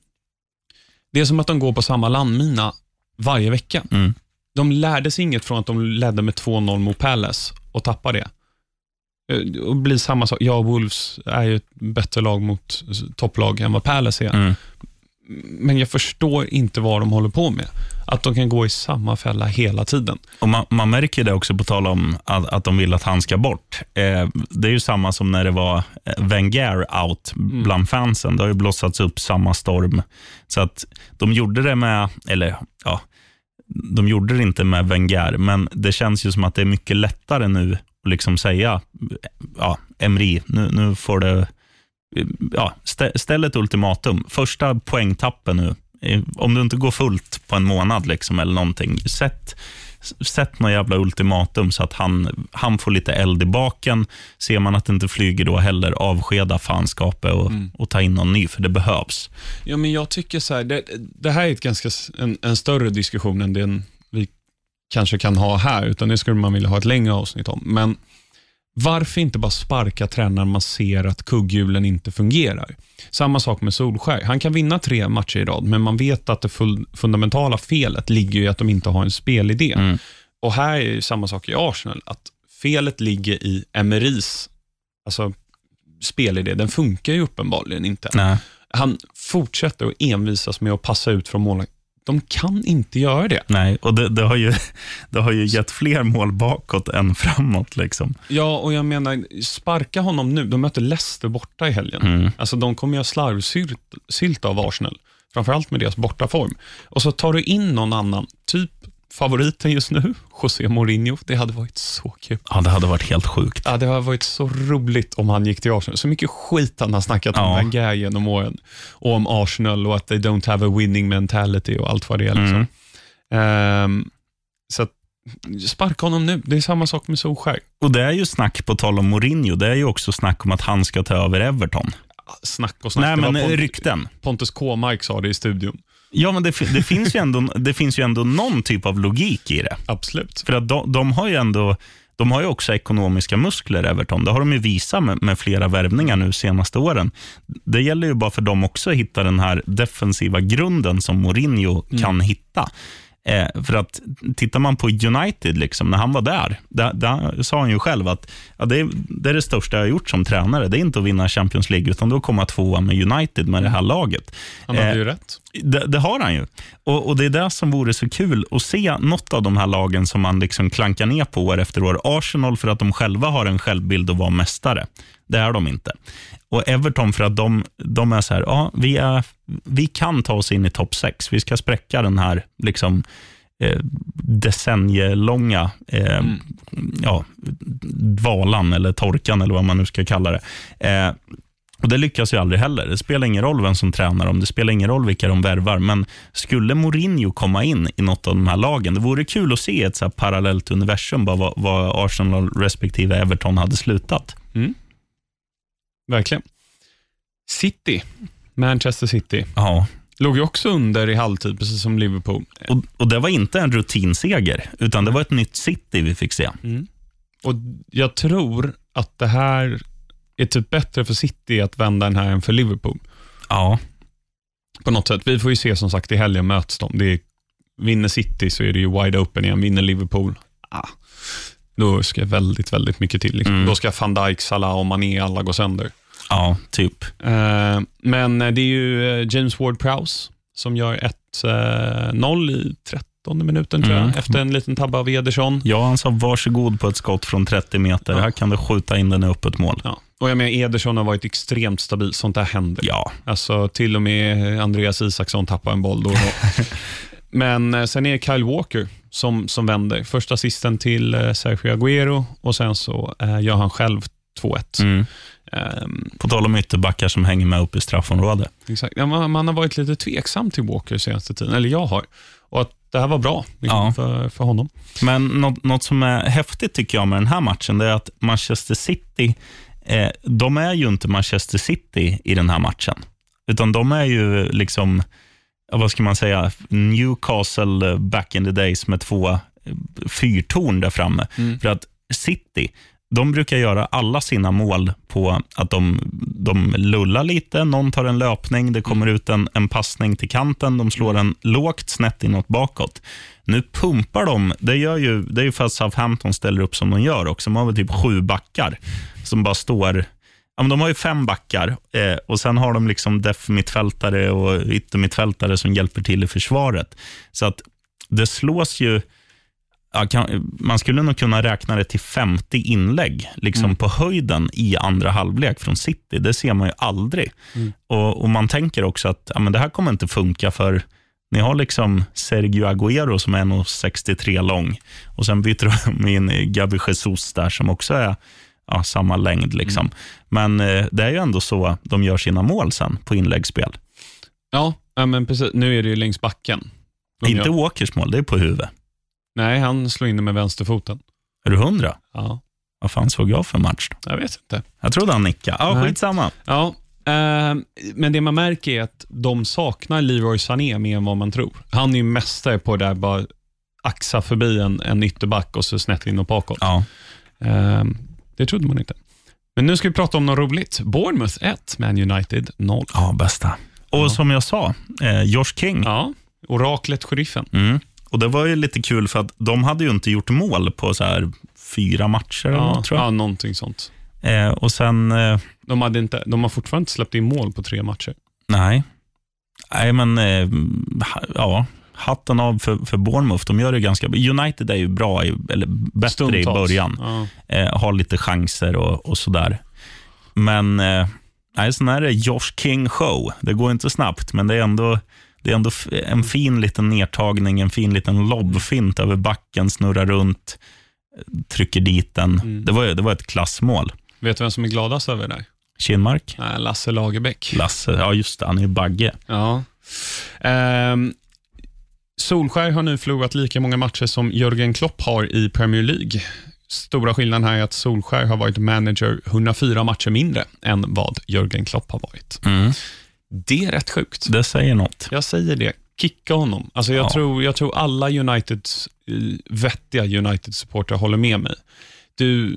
Det är som att de går på samma landmina varje vecka. Mm. De lärde sig inget från att de ledde med 2-0 mot Palace och tappade det. Eh, Och blir samma sak. Ja, Wolves är ju ett bättre lag mot topplag än vad Palace är. Mm. Men jag förstår inte vad de håller på med. Att de kan gå i samma fälla hela tiden. Och man, man märker det också på tal om att, att de vill att han ska bort. Eh, det är ju samma som när det var eh, Wenger out bland fansen. Det har ju blossats upp samma storm. Så att de gjorde det med, eller ja, de gjorde det inte med Wenger, men det känns ju som att det är mycket lättare nu att liksom säga, ja, Emri, nu, nu får det, ja, stä, ställ ett ultimatum. Första poängtappen nu, om du inte går fullt på en månad liksom, eller någonting, sätt, sätt något jävla ultimatum så att han, han får lite eld i baken. Ser man att det inte flyger då heller, avskeda fanskapet och, och ta in någon ny, för det behövs. Ja, men jag tycker så här, det, det här är ett ganska, en, en större diskussion än den vi kanske kan ha här, utan det skulle man vilja ha ett längre avsnitt om. Men varför inte bara sparka tränaren man ser att kugghjulen inte fungerar? Samma sak med Solskär. Han kan vinna tre matcher i rad, men man vet att det fundamentala felet ligger i att de inte har en spelidé. Mm. Och här är ju samma sak i Arsenal, att felet ligger i Emerys alltså, spelidé. Den funkar ju uppenbarligen inte. Nej. Han fortsätter att envisas med att passa ut från mål. De kan inte göra det. Nej, och det, det, har ju, det har ju gett fler mål bakåt än framåt. Liksom. Ja, och jag menar, sparka honom nu. De möter Leicester borta i helgen. Mm. Alltså, de kommer göra slarvsylt av Arsenal, framförallt med deras bortaform. Och så tar du in någon annan, typ favoriten just nu, José Mourinho. Det hade varit så kul. Ja, det hade varit helt sjukt. Ja, det hade varit så roligt om han gick till Arsenal. Så mycket skit han har snackat om Ja. Wenger genom åren. Och om Arsenal och att they don't have a winning mentality och allt vad det är. Liksom. Ehm, så att, sparka honom nu. Det är samma sak med Solskär. Och det är ju snack, på tal om Mourinho, det är ju också snack om att han ska ta över Everton. Snack och snack. Nej, men Pont- rykten. Pontus K-Mark sa det i studion. Ja, men det, det, finns ju ändå, det finns ju ändå någon typ av logik i det. Absolut. För att de, de har ju ändå, de har ju också ekonomiska muskler, Everton. Det har de ju visat med, med flera värvningar nu senaste åren. Det gäller ju bara för dem också att hitta den här defensiva grunden som Mourinho kan hitta. Eh, för att tittar man på United, liksom, när han var där, där, där sa han ju själv att ja, det, är, det är det största jag har gjort som tränare. Det är inte att vinna Champions League, utan då komma tvåa med United, med det här laget. Han hade Eh, ju rätt. det, det har han ju. Och, och Det är det som vore så kul att se något av de här lagen som man liksom klankar ner på år efter år. Arsenal för att de själva har en självbild att vara mästare. Det är de inte. Och Everton för att de, de är så här, ja, vi, är, vi kan ta oss in i topp sex. Vi ska spräcka den här liksom, eh, decennielånga eh, ja, dvalan eller torkan eller vad man nu ska kalla det. Eh, och Det lyckas ju aldrig heller. Det spelar ingen roll vem som tränar dem, det spelar ingen roll vilka de värvar. Men skulle Mourinho komma in i något av de här lagen, det vore kul att se ett så parallellt universum, bara vad, vad Arsenal respektive Everton hade slutat. Verkligen. City, Manchester City, Ja. låg ju också under i halvtid, precis som Liverpool. Och, och Det var inte en rutinseger, utan det var ett nytt City vi fick se. Och Jag tror att det här är typ bättre för City att vända den här än för Liverpool. Ja, På något sätt. Vi får ju se som sagt i helgen möts de. Det är, vinner City så är det ju wide open igen. Vinner Liverpool, ah, då ska väldigt, väldigt mycket till. Liksom. Mm. Då ska van Dijk, Salah och Mané alla gå sönder. ja typ. Eh, men det är ju eh, James Ward-Prowse som gör 1-0 i 13 minuten tror jag, Mm. efter en liten tabbe av Ederson. Ja, han sa varsågod på ett skott från 30 meter. Ja. Här kan du skjuta in den i öppet mål. Ja. Och jag menar, Ederson har varit extremt stabil. Sånt där händer. Ja, Alltså, till och med Andreas Isaksson tappar en boll då och då. Men eh, sen är det Kyle Walker som, som vänder. Första assisten till eh, Sergio Aguero och sen så eh, gör han själv 2-1. mm. Ehm, på tal om ytterbackar som hänger med upp i straffområdet. exakt. Ja, man, man har varit lite tveksam till Walker senaste tiden, eller jag har. Och att det här var bra liksom, Ja. för, för honom. Men något, något som är häftigt tycker jag med den här matchen, det är att Manchester City, eh, de är ju inte Manchester City i den här matchen. Utan de är ju liksom, vad ska man säga, Newcastle eh, back in the days med två eh, fyrtorn där framme. För att City, de brukar göra alla sina mål på att de, de lullar lite, någon tar en löpning, det kommer ut en, en passning till kanten, de slår en lågt snett inåt bakåt. Nu pumpar de, det, gör ju, det är ju för att Southampton ställer upp som de gör också. De har väl typ sju backar som bara står Ja, men de har ju fem backar eh, och sen har de liksom def-mittfältare och yttermittfältare som hjälper till i försvaret. Så att det slås ju ja, kan, man skulle nog kunna räkna det till 50 inlägg liksom på höjden i andra halvlek från City. Det ser man ju aldrig. Och, och Man tänker också att ja, men det här kommer inte funka för ni har liksom Sergio Agüero som är 1,63 lång och sen byter de in Gabi Jesus där som också är ja, samma längd. Liksom. Men eh, det är ju ändå så de gör sina mål sen på inläggsspel. Ja, ja, men precis. Nu är det ju längs backen. De Inte gör- Walkers mål, det är på huvudet. Nej, han slår in det med vänsterfoten. Är du hundra? Ja, Vad fan såg jag för match då? jag vet inte. Jag trodde han nickade. Ja, Nej. skitsamma. Ja, eh, men det man märker är att de saknar Leroy Sané mer än vad man tror. Han är ju mästare på det där bara axa förbi en, en ytterback och så snett in och bakåt. Ja. Eh, det trodde man inte. Men nu ska vi prata om något roligt. Bournemouth 1, Man United 0. Ja, bästa. Och Ja. som jag sa, eh, Josh King. Ja, oraklet sheriffen. Mm. Och Det var ju lite kul för att de hade ju inte gjort mål på så här fyra matcher eller Ja, något, tror jag. ja, någonting sånt. Eh, och sen, eh, De, hade inte, de har fortfarande inte släppt in mål på tre matcher. nej. Nej, men eh, ja, hatten av för, för Bournemouth. De gör det ganska United är ju bra, i, eller bättre i Stundtals. början. Ja. Eh, har lite chanser och, och sådär. Men eh, nej, sen är det Josh King show. Det går inte snabbt, men det är ändå, det är ändå en fin liten nedtagning, en fin liten lobbfint över backen, snurrar runt, trycker dit den. Mm. Det, var, det var ett klassmål. Vet du vem som är gladast över det där? Kinmark, Nej, Lasse Lagerbäck. Lasse, ja just det, han är ju Bagge. Ja. Ehm, Solskär har nu förlorat lika många matcher som Jörgen Klopp har i Premier League. Stora skillnaden här är att Solskär har varit manager 104 matcher mindre än vad Jörgen Klopp har varit. Mm. Det är rätt sjukt. Det säger något. Jag säger det. Kicka honom. Alltså jag, Ja. tror, jag tror alla Uniteds, eh, vettiga United-supportrar håller med mig. du,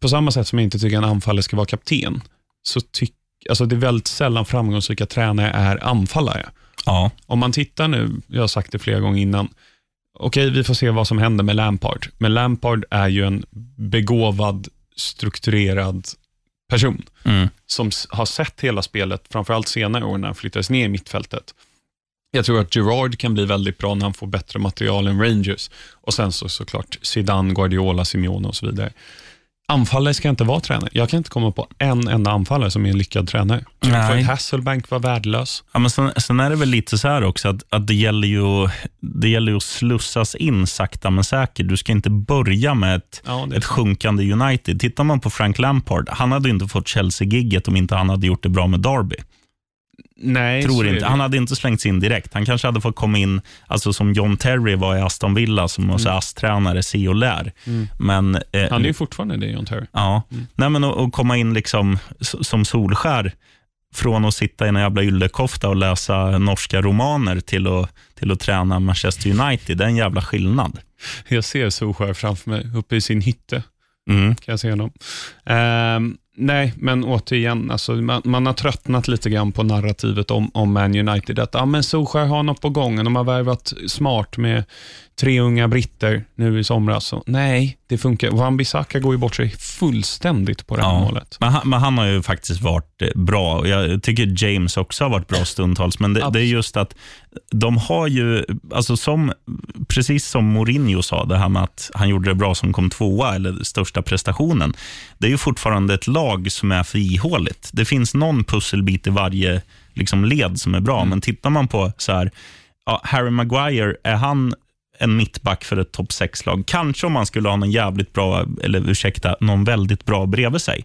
på samma sätt som jag inte tycker en anfallare ska vara kapten, så tycker Alltså det är väldigt sällan framgångsrika tränare är anfallare. Ja. Om man tittar nu, jag har sagt det flera gånger innan, okej, vi får se vad som händer med Lampard. Men Lampard är ju en begåvad, strukturerad person Mm. som har sett hela spelet, framförallt senare år när han flyttades ner i mittfältet. Jag tror att Gerard kan bli väldigt bra när han får bättre material än Rangers. Och sen så såklart Zidane, Guardiola, Simeone och så vidare. Anfallare ska inte vara tränare. Jag kan inte komma på en enda anfallare som är en lyckad tränare. Nej. Fred Hasselbank var värdelös. Ja, men sen, sen är det väl lite så här också att, att det, gäller ju, det gäller ju att slussas in sakta men säkert. Du ska inte börja med ett, Ja, ett sjunkande United. Tittar man på Frank Lampard, han hade ju inte fått Chelsea-gigget om inte han hade gjort det bra med Derby. Nej, Tror inte. Han hade inte slängts in direkt. Han kanske hade fått komma in, alltså som John Terry var i Aston Villa, som mm. ASS-tränare, se och lär. Men, eh, Han är ju fortfarande det, John Terry. Ja, Nej, men att, komma in liksom som Solskär från att sitta i en jävla yllekofta och läsa norska romaner till att, till att träna Manchester United, det är en jävla skillnad. Jag ser Solskjaer framför mig, uppe i sin hytte. Mm. kan jag se honom. Ehm, nej, men återigen, alltså, man, man har tröttnat lite grann på narrativet om, om Man United. Att ah, men Solskjaer har något på gång. De har värvat smart med tre unga britter nu i somras. Så, nej, det funkar. Van Bissaka går ju bort sig fullständigt på det här Ja. målet. Men, han, men han har ju faktiskt varit eh, bra. Jag tycker James också har varit bra stundtals, men det, det är just att de har ju, alltså som, precis som Mourinho sa, det här med att han gjorde det bra som kom tvåa, eller största prestationen. Det är ju fortfarande ett lag som är för ihåligt. Det finns någon pusselbit i varje liksom, led som är bra, men tittar man på så här, ja, Harry Maguire, är han en mittback för ett topp 6-lag. Kanske om man skulle ha någon jävligt bra, eller ursäkta, någon väldigt bra bredvid sig.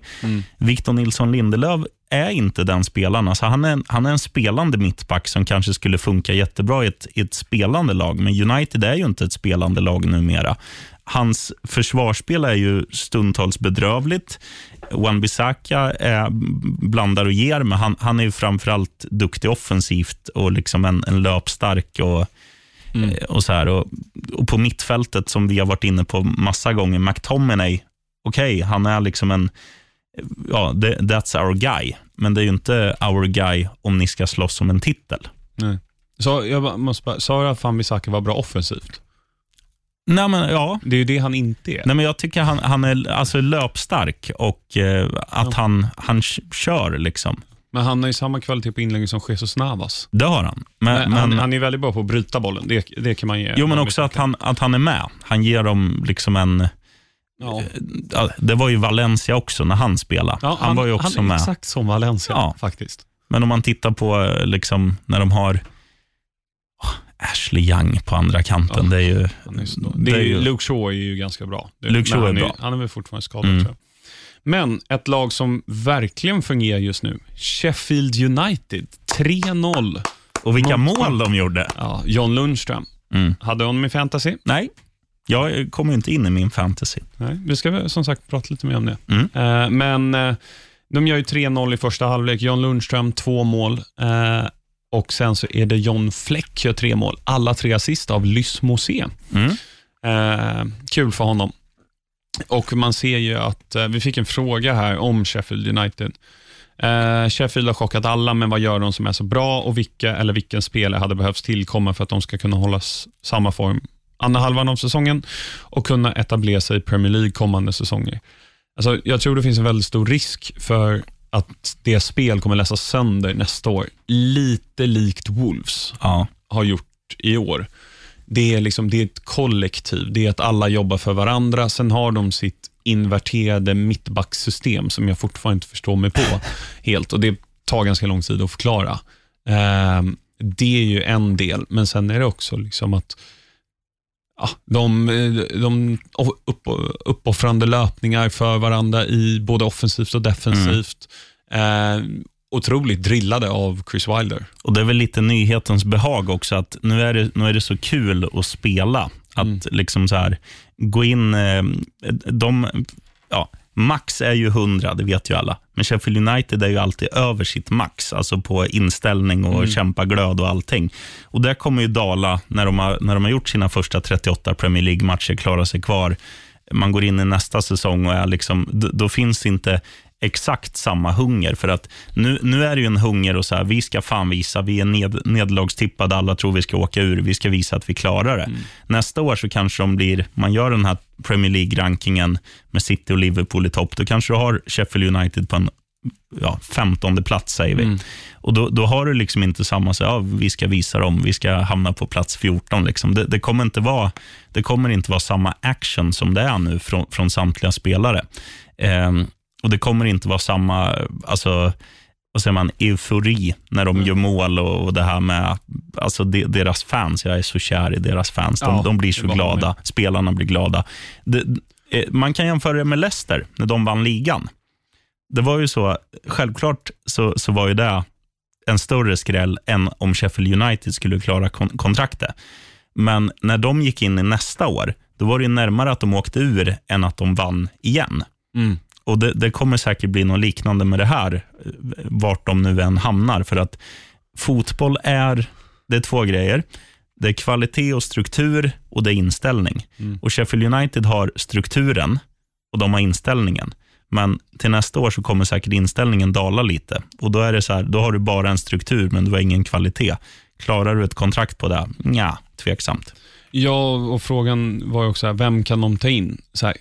Victor Nilsson Lindelöf är inte den spelaren. Alltså han, är han är en spelande mittback som kanske skulle funka jättebra i ett, i ett spelande lag, men United är ju inte ett spelande lag numera. Hans försvarsspel är ju stundtals bedrövligt. Wan-Bissaka är blandar och ger, men han, han är ju framförallt duktig offensivt och liksom en, en löpstark och Eh, Och, så här, och, och På mittfältet, som vi har varit inne på massa gånger, McTominay, okej, han är liksom en, ja, that's our guy. Men det är ju inte our guy om ni ska slåss om en titel. Nej. Så jag bara- måste bara, sa du att Van Bissaka var bra offensivt? Nej, men ja. Det är ju det han inte är. Nej, men jag tycker han, han är alltså löpstark och eh, att han, han k- kör. liksom. Men han har ju samma kvalitet på inlägg som Jesus Navas. Det har han. Men, Men, men, han, han är väldigt bra på att bryta bollen, det, det kan man ge. jo, men också att han, att han är med. Han ger dem liksom en... Ja. Ja, det var ju Valencia också när han spelade. Ja, han, var ju också han är med. exakt som Valencia Ja. faktiskt. Men om man tittar på eh, liksom, när de har Åh, Ashley Young på andra kanten. Ja, det är ju... Han är det är ju, Luke Shaw är ju ganska bra. Det, Luke Shaw är han bra. Han är väl fortfarande skadad Mm. Men ett lag som verkligen fungerar just nu, Sheffield United. 3-0. Och vilka Något- mål de gjorde. Ja, John Lundström. Mm. Hade honom i fantasy? Nej, jag kommer inte in i min fantasy. Nej, vi ska som sagt prata lite mer om det. Mm. Eh, men eh, de gör ju 3-0 i första halvlek. John Lundström, två mål. Eh, och sen så är det John Fleck gör tre mål. Alla tre assist av Lys Mosé. Mm. Eh, kul för honom. Och man ser ju att, eh, vi fick en fråga här om Sheffield United. Eh, Sheffield har chockat alla, men vad gör de som är så bra och vilka eller vilken spelare hade behövts tillkomma för att de ska kunna hålla samma form andra halvan av säsongen och kunna etablera sig i Premier League kommande säsonger. Alltså, jag tror det finns en väldigt stor risk för att det spel kommer läsas sönder nästa år. Lite likt Wolves Ja. har gjort i år. Det är, liksom, det är ett kollektiv. Det är att alla jobbar för varandra. Sen har de sitt inverterade mittbacksystem som jag fortfarande inte förstår mig på helt. Och Det tar ganska lång tid att förklara. Ehm, det är ju en del, men sen är det också liksom att ja, de, de upp, uppoffrande löpningar för varandra i både offensivt och defensivt. Ehm, otroligt drillade av Chris Wilder. Och Det är väl lite nyhetens behag också, att nu är det, nu är det så kul att spela. Att Mm. liksom så här, gå in... eh, De, ja, max är ju 100, det vet ju alla. Men Sheffield United är ju alltid över sitt max, alltså på inställning och Mm. kämpaglöd och allting. Och Det kommer ju dala när de, har, när de har gjort sina första 38 Premier League-matcher, klarar sig kvar. man går in i nästa säsong och är liksom, då, då finns inte exakt samma hunger. För att nu, nu är det ju en hunger och så här, vi ska fan visa, vi är ned, nederlagstippade, alla tror vi ska åka ur, vi ska visa att vi klarar det. Nästa år så kanske de blir, man gör den här Premier League-rankingen med City och Liverpool i topp, då kanske du har Sheffield United på en ja, 15 plats, säger vi. Och då, då har du liksom inte samma, så, ja, vi ska visa dem, vi ska hamna på plats 14. Liksom. Det, det, kommer inte vara, det kommer inte vara samma action som det är nu från, från samtliga spelare. Ehm, och Det kommer inte vara samma alltså, vad säger man, eufori när de gör mål och, och det här med alltså de, deras fans. Jag är så kär i deras fans. De, Ja, de blir så glada. med. Spelarna blir glada. Det, eh, man kan jämföra det med Leicester, när de vann ligan. Det var ju så, självklart så, så var ju det en större skräll än om Sheffield United skulle klara kon- kontraktet. Men när de gick in i nästa år, då var det ju närmare att de åkte ur än att de vann igen. Mm. Och det, det kommer säkert bli något liknande med det här, eh, vart de nu än hamnar. För att fotboll är, det är två grejer. Det är kvalitet och struktur och det är inställning. Och Sheffield United har strukturen och de har inställningen. Men till nästa år så kommer säkert inställningen dala lite. Och Då är det så här, då har du bara en struktur, men du har ingen kvalitet. Klarar du ett kontrakt på det? Ja, tveksamt. Ja, och frågan var ju också, här, vem kan de ta in? Så här,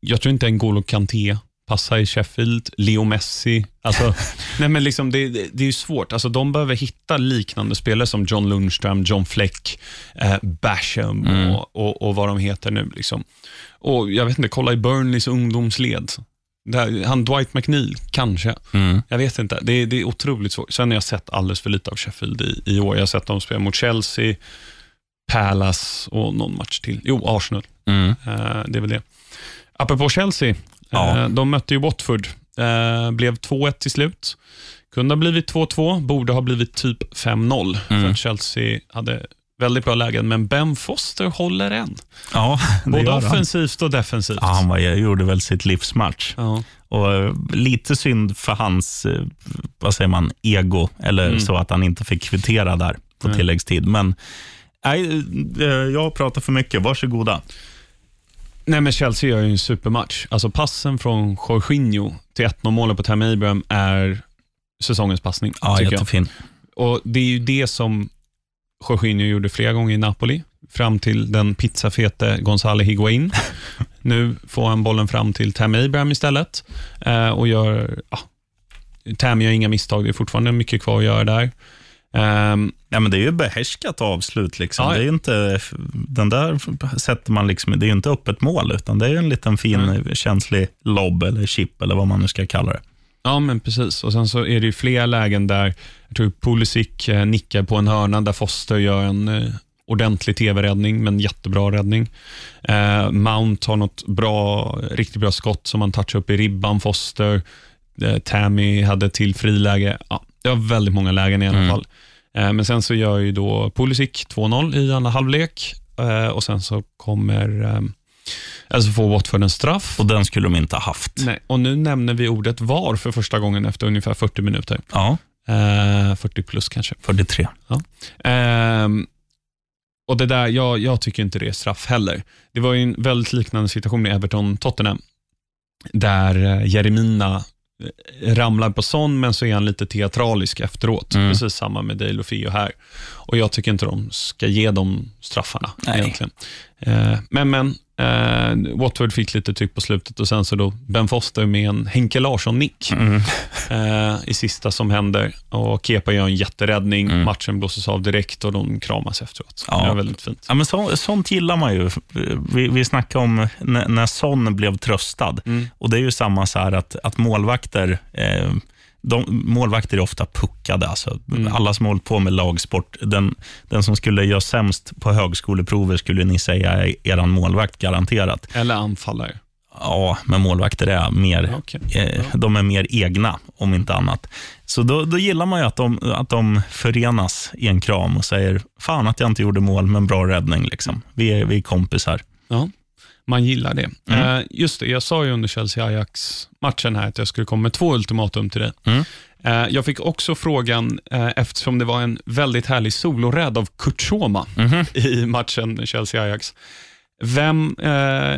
jag tror inte N'Golo Kanté passar i Sheffield, Leo Messi. Alltså, nej men liksom, det, det, det är ju svårt. Alltså, de behöver hitta liknande spelare som John Lundström, John Fleck, eh, Basham och, och, och vad de heter nu. Liksom. Och Jag vet inte, kolla i Burnleys ungdomsled. Där, han Dwight McNeil, kanske. Jag vet inte. Det, är- det är otroligt svårt. Sen har jag sett alldeles för lite av Sheffield i, i år. Jag har sett dem spela mot Chelsea, Palace och någon match till. Jo, Arsenal. Eh, det är väl det. Apropå Chelsea, Ja. eh, de mötte ju Watford. Eh, blev 2-1 till slut. Kunde ha blivit 2-2, borde ha blivit typ 5-0. För att Chelsea hade väldigt bra lägen, men Ben Foster håller än. Ja, Både offensivt och defensivt. Ja, han var, gjorde väl sitt livsmatch. Ja. Och eh, lite synd för hans, vad säger man, ego, eller så att han inte fick kvittera där på Mm. tilläggstid. Men nej, jag pratar för mycket. Varsågoda. Nej, men Chelsea gör ju en supermatch. Alltså passen från Jorginho till 1-0 målet på Tammy Abraham är säsongens passning. Ja, tycker jag. jättefin. Och Det är ju det som Jorginho gjorde flera gånger i Napoli, fram till den pizzafete Gonzalo Higuain. nu får han bollen fram till Tammy Abraham istället eh, och gör... Ja, Tammy gör inga misstag, det är fortfarande mycket kvar att göra där. Ehm, Ja, men det är ju behärskat avslut. Liksom. Det är inte, den där sätter man liksom, det är ju inte öppet mål, utan det är en liten fin känslig lobb eller chip eller vad man nu ska kalla det. Ja, men precis. Och Sen så är det ju flera lägen där jag tror Pulisic eh, nickar på en hörna där Foster gör en eh, ordentlig tv-räddning, men jättebra räddning. Eh, Mount har något bra, riktigt bra skott som han touchar upp i ribban. Foster, eh, Tammy hade till friläge. Ja, det var väldigt många lägen i alla fall. Eh, men sen så gör ju då Pulisic 2-0 i andra halvlek eh, och sen så kommer eh, alltså får Watford en straff. Och den skulle de inte ha haft. Nej, och nu nämner vi ordet VAR för första gången efter ungefär 40 minuter. Ja, Eh, 40 plus kanske. 43. Ehm, och det där, jag, jag tycker inte det är straff heller. Det var ju en väldigt liknande situation i Everton-Tottenham, där Jeremina ramlar på sån, men så är han lite teatralisk efteråt. Mm. Precis samma med Dale och Fio här. Och Jag tycker inte de ska ge dem straffarna. Nej. egentligen. Eh, men, men eh, Watford fick lite tryck på slutet och sen så då Ben Foster med en Henke Larsson-nick eh, i sista som händer. Och Kepa gör en jätteräddning. Matchen blåses av direkt och de kramas efteråt. Ja. Det var väldigt fint. Ja, men så, sånt gillar man ju. Vi, vi snackade om när, när Son blev tröstad. Och Det är ju samma så här att, att målvakter eh, de, målvakter är ofta puckade. Alltså. Alla som hållit på med lagsport, den, den som skulle göra sämst på högskoleprover skulle ni säga är er målvakt garanterat. Eller anfallare. Ja, men målvakter är mer, Okej. eh, de är mer egna, om inte annat. Så då, då gillar man ju att de, att de förenas i en kram och säger, fan att jag inte gjorde mål, men bra räddning. Liksom. Vi, är, vi är kompisar. Ja, man gillar det. Eh, just det, jag sa ju under Chelsea-Ajax-matchen här att jag skulle komma med två ultimatum till dig. Mm. Eh, jag fick också frågan, eh, eftersom det var en väldigt härlig solorädd av Kurt Schoma Mhm. i matchen Chelsea-Ajax. Vem,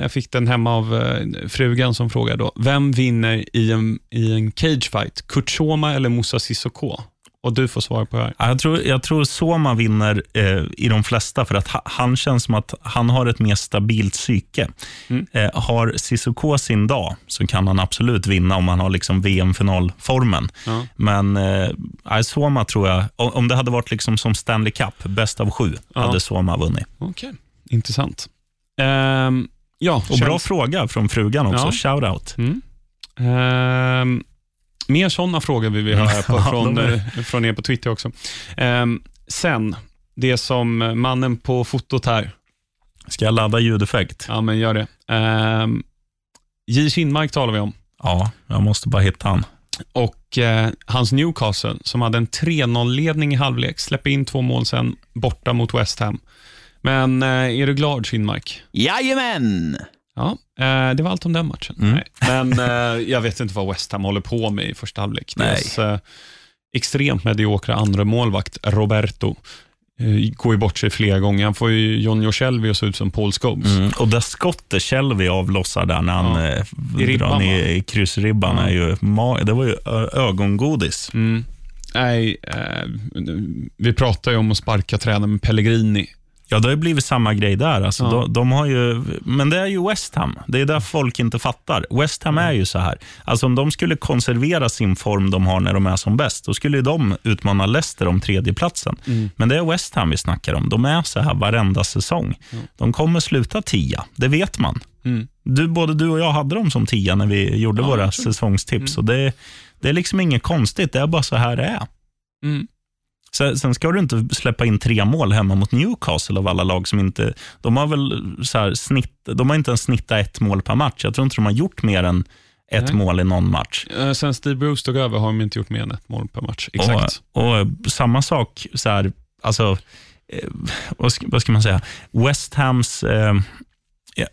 jag fick den hemma av frugan som frågade då, vem vinner i en, i en cage fight? Kurt eller Moussa Sissoko? Och du får svara på det här. Ja, Jag tror, jag tror Soma vinner eh, i de flesta, för att ha, han känns som att han har ett mer stabilt psyke. Mm. Eh, har Cissoko sin dag så kan han absolut vinna om han har liksom VM-finalformen. Ja. Men eh, Soma tror jag, om det hade varit liksom som Stanley Cup, bäst av sju, Ja. hade Soma vunnit. Okej, intressant. Ehm, ja, Och bra känns- fråga från frugan också. Ja. Shout out. Mm. Ehm, mer sådana frågor vill vi ha här på, från, är- eh, från er på Twitter också. Ehm, sen, det som mannen på fotot här, Ska jag ladda ljudeffekt? ja men gör det. Um, J. Kindmark talar vi om. Ja, jag måste bara hitta han. Och eh, hans Newcastle, som hade en 3-0-ledning i halvlek, släpper in två mål sen borta mot West Ham. Men eh, är du glad, Kindmark? Jajamän! Ja, eh, det var allt om den matchen. Mm. Men eh, jag vet inte vad West Ham håller på med i första halvlek. Deras eh, extremt mediokra andra målvakt Roberto går ju bort sig flera gånger. Han får ju Jonny Shelby att se ut som Paul Scholes. Mm. Och det skottet Shelby avlossar där när han Ja. I ribban, drar ner i kryssribban, Ja. är ju, det var ju ögongodis. Mm. Nej, eh, vi pratar ju om att sparka tränaren med Pellegrini. Ja, det har blivit samma grej där. Alltså, Ja. de, de har ju, men det är ju West Ham. Det är där folk inte fattar. West Ham är ju så här. Alltså, om de skulle konservera sin form de har när de är som bäst, då skulle de utmana Leicester om tredjeplatsen. Men det är West Ham vi snackar om. De är så här varenda säsong. De kommer sluta tia, det vet man. Mm. Du, både du och jag hade dem som tia när vi gjorde Ja, våra säsongstips. Och det, det är liksom inget konstigt, det är bara så här det är. Sen, sen ska du inte släppa in tre mål hemma mot Newcastle av alla lag som inte... De har väl så här snitt, de har inte ens snittat ett mål per match. Jag tror inte de har gjort mer än ett Nej. mål i någon match. Eh, sen Steve Bruce tog över har de inte gjort mer än ett mål per match. Exakt. Och, och samma sak, så här, alltså, eh, vad, ska, vad ska man säga? West Hams... Eh,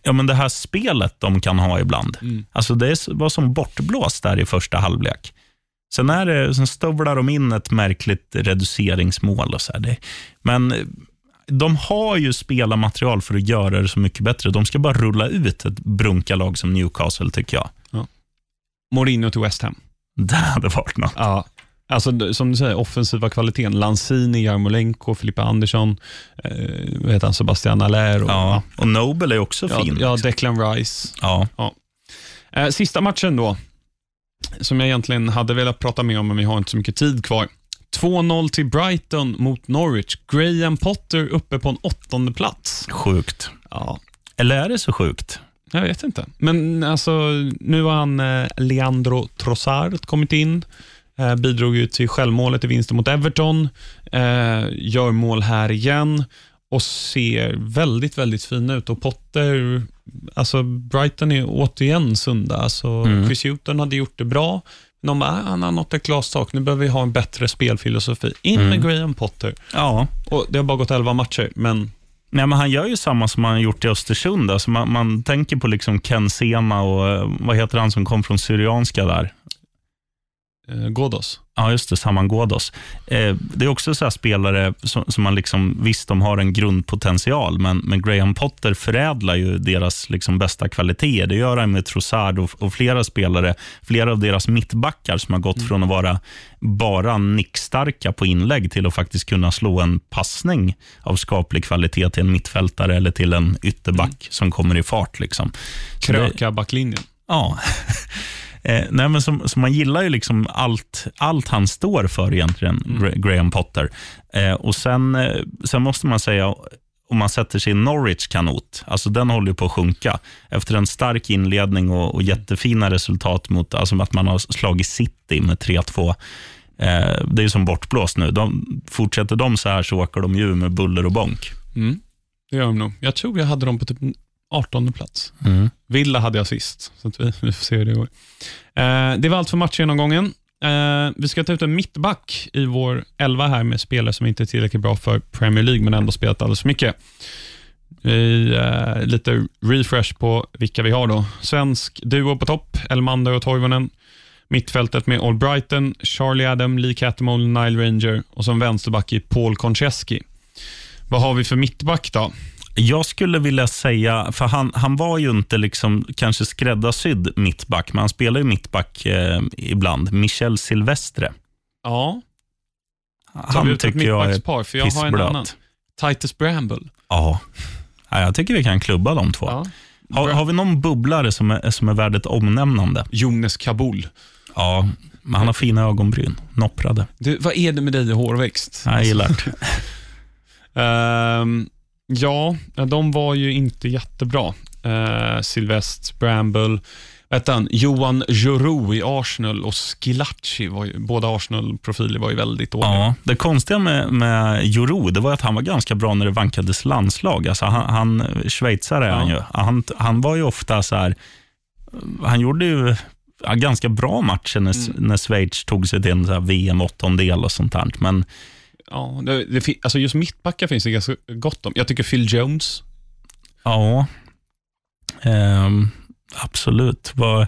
ja, men det här spelet de kan ha ibland. Mm. Alltså det var som bortblåst där i första halvlek. Sen, är det, sen stövlar de in ett märkligt reduceringsmål. Och så här. Men eh, de har ju spelarmaterial för att göra det så mycket bättre. De ska bara rulla ut ett brunkalag som Newcastle, tycker jag. Mourinho till West Ham. Det hade varit något. Ja. Alltså, som du säger, offensiva kvaliteten. Lanzini, Jarmolenko, Filippa Andersson, eh, vad heter han, Sebastian Allaire. Och, Ja. Och Noble är också ja, fin. ja, Declan Rice. Ja. Eh, sista matchen då, som jag egentligen hade velat prata mer om, men vi har inte så mycket tid kvar. 2-0 till Brighton mot Norwich. Graham Potter uppe på en åttonde plats. Sjukt. Ja, Eller är det så sjukt? jag vet inte. Men alltså, nu har han eh, Leandro Trossard kommit in. Eh, bidrog ju till självmålet i vinsten mot Everton. Eh, gör mål här igen och ser väldigt, väldigt fin ut. Och Potter, alltså Brighton är återigen sunda. Alltså, Mm. Chris Hughton hade gjort det bra. De bara, ah, han har nått ett glastak. Nu behöver vi ha en bättre spelfilosofi. In med Mm. Graham Potter. Ja. Och Det har bara gått 11 matcher, men Nej, men han gör ju samma som han gjort i Östersund. Alltså man, man tänker på liksom Ken Sema och eh, vad heter han som kom från Syrianska där? Eh, Ghoddos. Ja, just det, Saman Ghoddos. Eh, det är också så här spelare som, som man liksom, visst de har en grundpotential, men, men Graham Potter förädlar ju deras liksom bästa kvaliteter. Det gör han med Trossard och, och flera spelare, flera av deras mittbackar som har gått från att vara bara nickstarka på inlägg till att faktiskt kunna slå en passning av skaplig kvalitet till en mittfältare eller till en ytterback som kommer i fart. Liksom. Kröka backlinjen. Ja. Eh, nej, men som, så man gillar ju liksom allt, allt han står för egentligen, Gra- Graham Potter. Eh, och sen, eh, sen måste man säga, om man sätter sig i Norwich kanot, alltså den håller ju på att sjunka. Efter en stark inledning och, och jättefina resultat mot, alltså att man har slagit City med 3-2. Eh, det är ju som bortblåst nu. De, fortsätter de så här så åker de ju med buller och bånk. Mm. Det gör de nog. Jag tror jag hade dem på typ 18 plats. Villa hade jag sist, så vi, vi får se hur det går. Eh, det var allt för matchgenomgången. Eh, vi ska ta ut en mittback i vår elva här med spelare som inte är tillräckligt bra för Premier League, men ändå spelat alldeles för mycket. Vi, eh, lite refresh på vilka vi har då. Svensk duo på topp, Elmander och Toivonen. Mittfältet med Albrighton, Charlie Adam, Lee Cattermole, Nile Ranger och som vänsterback i Paul Konchesky. Vad har vi för mittback då? Jag skulle vilja säga, för han, han var ju inte liksom kanske skräddarsydd mittback, men han spelar ju mittback eh, ibland. Michel Silvestre. Ja, tar vi Han ut ett mittbackspar, för jag har en pissblöt. annan. Titus Bramble. Ja. ja, jag tycker vi kan klubba de två. Ja. Har, har vi någon bubblare som är, som är värd ett omnämnande? Jonas Kabul. Ja, men han har fina ögonbryn. Nopprade. Du, vad är det med dig och hårväxt? Jag gillar det. Ehm, ja, de var ju inte jättebra. Uh, Sylvester Bramble, vet han, Johan Giroud i Arsenal och Skilacci, var ju, båda Arsenal-profiler var ju väldigt dåliga. Ja, det konstiga med, med Joro, det var att han var ganska bra när det vankades landslag. Alltså han, han, schweizare är han Ja. ju. Han, han var ju ofta så här, han gjorde ju ganska bra matcher när, Mm. när Schweiz tog sig till en VM-åttondel och sånt där. Men Ja, det, det, alltså just mittbackar finns det ganska gott om. Jag tycker Phil Jones, ja, ehm, absolut. Var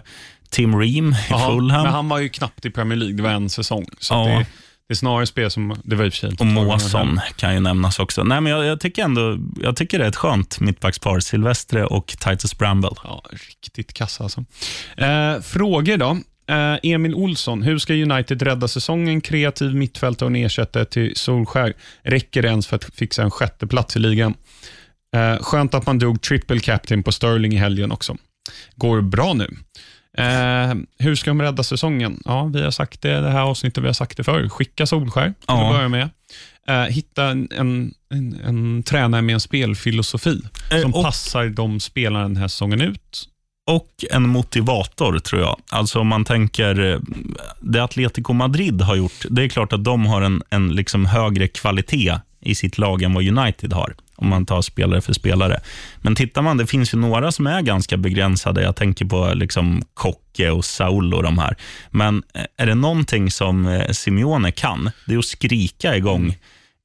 Tim Ream i Jaha, Fulham men han var ju knappt i Premier League, det var en säsong. Så Ja. det, det är snarare spel som, det var i och för sig och Måsson kan ju nämnas också. Nej, men jag, jag tycker ändå jag tycker det är ett skönt mittbackspar. Silvestre och Titus Bramble. Ja, riktigt kassa alltså. Eh, frågor då. Eh, Emil Olsson, hur ska United rädda säsongen? Kreativ mittfältare och en ersättare till Solskär. Räcker det ens för att fixa en sjätte plats i ligan? Eh, skönt att man drog triple captain på Sterling i helgen också. Går bra nu. Eh, hur ska de rädda säsongen? Ja, vi har sagt det det här avsnittet, vi har sagt det förr. Skicka Solskär till Ja. att börja med. Eh, hitta en, en, en, en tränare med en spelfilosofi Eh, som och- passar de spelarna den här säsongen ut. Och en motivator, tror jag. Alltså om man tänker, eh, det Atletico Madrid har gjort, det är klart att de har en, en liksom högre kvalitet i sitt lag än vad United har, om man tar spelare för spelare. Men tittar man, det finns ju några som är ganska begränsade. Jag tänker på liksom Kocke och Saul och de här. Men eh, är det någonting som eh, Simeone kan, det är att skrika igång mm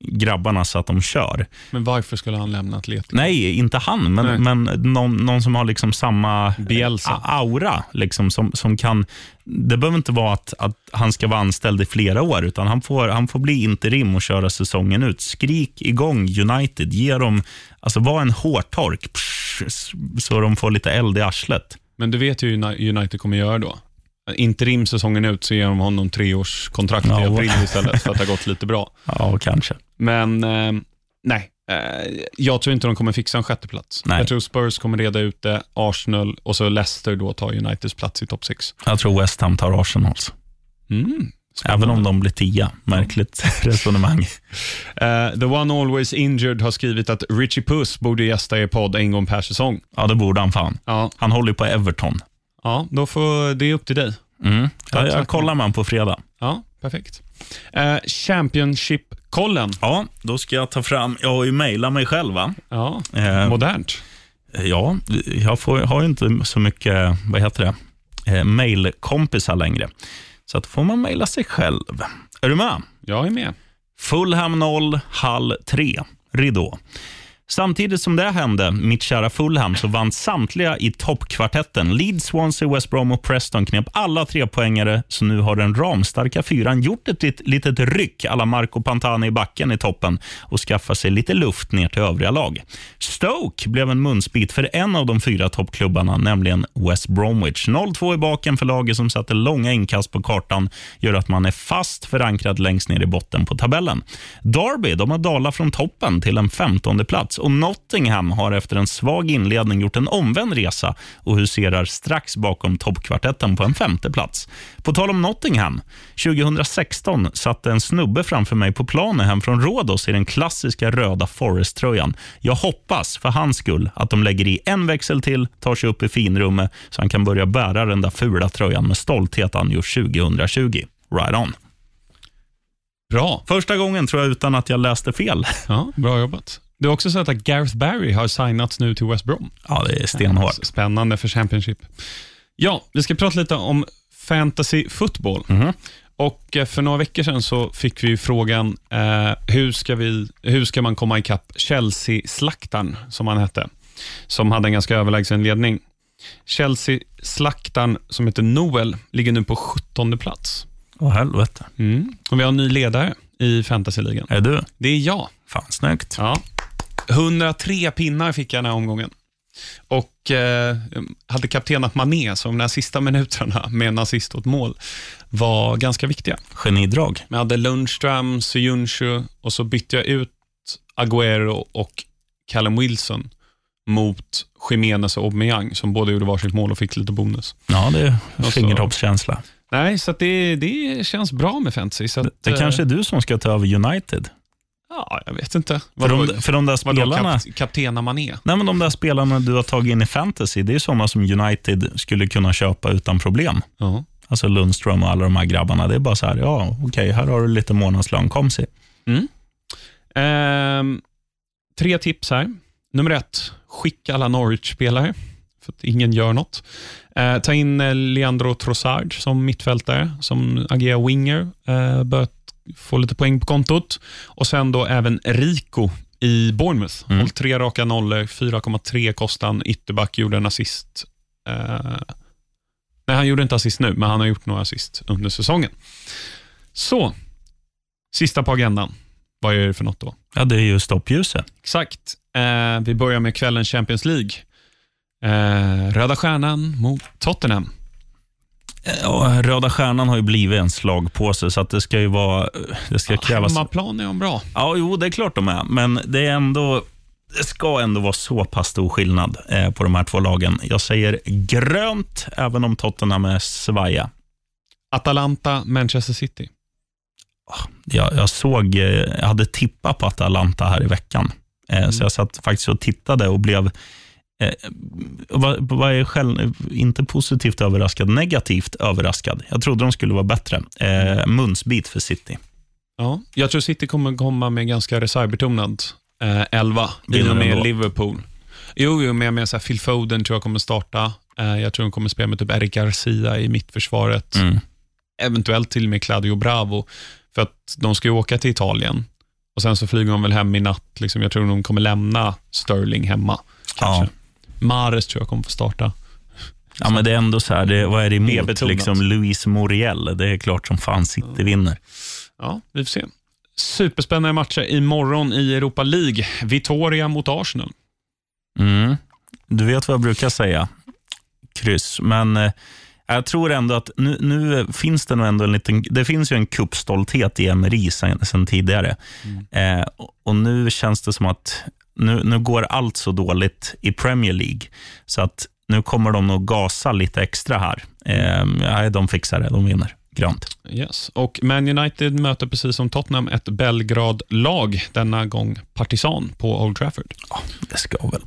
grabbarna så att de kör. Men varför skulle han lämna Atletico? Nej, inte han, men, Nej. men någon, någon som har liksom samma Bielsa. a- aura. Liksom, som, som kan, det behöver inte vara att, att han ska vara anställd i flera år, utan han får, han får bli interim och köra säsongen ut. Skrik igång United. Ge dem, alltså var en hårtork, psh, så de får lite eld i arslet. Men du vet ju hur United kommer göra då. Interim säsongen ut så ger de honom treårskontrakt i Ja. april istället för att det har gått lite bra. Ja, kanske. Men eh, nej, eh, jag tror inte de kommer fixa en sjätteplats. Nej. Jag tror Spurs kommer reda ut det, Arsenal och så Leicester då tar Uniteds plats i topp 6. Jag tror West Ham tar Arsenals. Mm. Även om de blir tia. Märkligt resonemang. Eh, the one always injured har skrivit att Richie Puss borde gästa er podd en gång per säsong. Ja, det borde han fan. Ja, Han håller ju på Everton. Ja då får det är upp till dig. Mm. Tack Jag, kollar honom på fredag. Ja, perfekt. Eh, Championship-kollen. Ja, då ska jag ta fram, jag har ju mejlat mig själv va? Ja, Eh, modernt. ja, jag får, har ju inte så mycket, vad heter det, eh, mejlkompisar längre. Så att får man mejla sig själv. Är du med? Jag är med. Fulham 0, Hall 3, ridå. Samtidigt som det hände, mitt kära Fulham, så vann samtliga i toppkvartetten. Leeds, Swansea, West Brom och Preston knep alla tre poängare, så nu har den ramstarka fyran gjort ett litet ryck alla Marco Pantani i backen i toppen och skaffat sig lite luft ner till övriga lag. Stoke blev en munsbit för en av de fyra toppklubbarna, nämligen West Bromwich. 0-2 i baken för laget som satte långa inkast på kartan gör att man är fast förankrad längst ner i botten på tabellen. Derby de har dalat från toppen till en 15 plats och Nottingham har efter en svag inledning gjort en omvänd resa och huserar strax bakom toppkvartetten på en femte plats. På tal om Nottingham, 2016 satte en snubbe framför mig på planen hem från Rhodos i den klassiska röda Forest-tröjan. Jag hoppas för hans skull att de lägger i en växel till, tar sig upp i finrummet så han kan börja bära den där fula tröjan med stolthet han gjort 2020. Right on. Bra. Första gången tror jag utan att jag läste fel. Ja, bra jobbat. Du har också sett att Gareth Barry har signats nu till West Brom. Ja, det är stenhårt. Spännande för Championship. Ja, vi ska prata lite om fantasy football. Mhm. Och eh, För några veckor sedan så fick vi frågan eh, hur, ska vi, hur ska man komma ikapp Chelsea-slaktaren, som han hette, som hade en ganska överlägsen ledning. Chelsea-slaktaren, som heter Noel, ligger nu på 17 plats. Åh helvete. Mm. Och Vi har en ny ledare i fantasyligan. Är du? Det är jag. Fan, snyggt. Ja. 103 pinnar fick jag den här omgången. Och eh, hade kaptenat Mané, så de här sista minuterna med en assist åt mål var ganska viktiga. Genidrag. Jag hade Lundström, Suyunshu och så bytte jag ut Agüero och Callum Wilson mot Jimenez och Aubameyang som båda gjorde varsitt mål och fick lite bonus. Ja, det är fingertoppskänsla. Nej, så det, det känns bra med fantasy. Så att, Det eh, kanske är du som ska ta över United. Ja, jag vet inte. För de, för de där spelarna... kap, kaptena Mané? Nej, men de där spelarna du har tagit in i fantasy, det är sådana som United skulle kunna köpa utan problem. Ja. Alltså Lundström och alla de här grabbarna. Det är bara så här, ja okej, här har du lite månadslön, kom se. Ehm, tre tips här. Nummer ett, skicka alla Norwich-spelare, för att ingen gör något. Eh, ta in eh, Leandro Trossard som mittfältare, som agerar winger. Eh, börjat få lite poäng på kontot. Och sen då även Rico i Bournemouth. Mm. Håll tre raka nollor, 4,3 kostar han. Ytterback gjorde en assist. Eh, nej, han gjorde inte assist nu, men han har gjort några assist under säsongen. Så, sista på agendan. Vad är det för något då? Ja, det är ju stoppljuset. Exakt. Eh, vi börjar med kvällens Champions League. Eh, Röda Stjärnan mot Tottenham. Ja, Röda Stjärnan har ju blivit en slagpåse, så att det ska ju vara... Det ska krävas... Hemmaplan är de bra. Ja, jo, det är klart de är, men det är ändå... Det ska ändå vara så pass stor skillnad eh, på de här två lagen. Jag säger grönt, även om Tottenham är svaja. Atalanta, Manchester City. Jag, jag såg, eh, jag hade tippat på Atalanta här i veckan. Eh, Så jag satt faktiskt och tittade och blev, eh, vad, vad är själv, inte positivt överraskad, negativt överraskad. Jag trodde de skulle vara bättre. Eh, munsbit för City. Ja, jag tror City kommer komma med ganska reservbetonad eh, elva i och med. Liverpool. Jo, jo men med så här, Phil Foden tror jag kommer starta. Eh, jag tror de kommer spela med typ Eric Garcia i mittförsvaret. Mm. Eventuellt till och med Claudio Bravo. För att de ska ju åka till Italien. Och Sen så flyger de väl hem i natt. Liksom. Jag tror de kommer lämna Sterling hemma. Kanske. Mares tror jag kommer få starta. Ja, men det är ändå så här, det, vad är det emot? Liksom Luis Muriel, det är klart som fan City vinner. Ja, vi får se. Superspännande matcher imorgon i Europa League. Vitoria mot Arsenal. Mm. Du vet vad jag brukar säga, kryss. Men eh, jag tror ändå att nu, nu finns det nog ändå en liten... Det finns ju en kuppstolthet i Emery sen, sen tidigare. Eh, och- och nu känns det som att nu, nu går allt så dåligt i Premier League, så att nu kommer de nog gasa lite extra här. Eh, de fixar det, de vinner. Grönt. Yes. Och Man United möter precis som Tottenham ett Belgrad-lag, denna gång Partisan på Old Trafford. Det ska väl,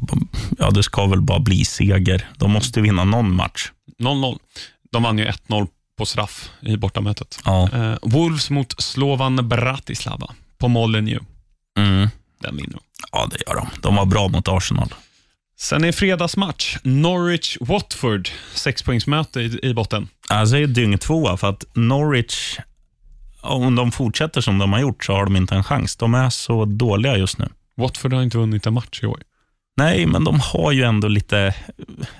ja, det ska väl bara bli seger. De måste vinna någon match. 0-0. De vann ju 1-0 på straff i bortamötet. Ja. Eh, Wolves mot Slovan Bratislava på Molineux. Mm. Den vinner de. Ja, det gör de. De var bra mot Arsenal. Sen är fredagsmatch Norwich-Watford. Sexpoängsmöte i, i botten. Jag säger dyng tvåa för att Norwich, om de fortsätter som de har gjort så har de inte en chans. De är så dåliga just nu. Watford har inte vunnit en match i år. Nej, men de har ju ändå lite...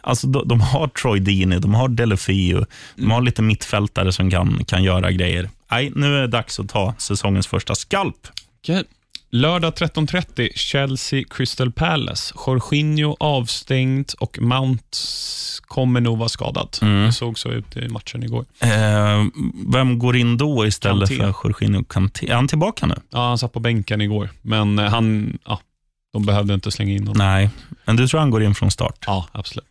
Alltså de, de har Troy Deeney, de har Delefeu, de har lite mittfältare som kan, kan göra grejer. Nej, nu är det dags att ta säsongens första skalp. Okej. Lördag 13.30, Chelsea Crystal Palace. Jorginho avstängd och Mount kommer nog vara skadad. Mm. Det såg så ut i matchen igår. Eh, vem går in då istället Kanté. för Jorginho Kanté? Är han tillbaka nu? Ja, han satt på bänken igår, men eh, han, ja, de behövde inte slänga in honom. Nej, men du tror han går in från start? Ja, absolut.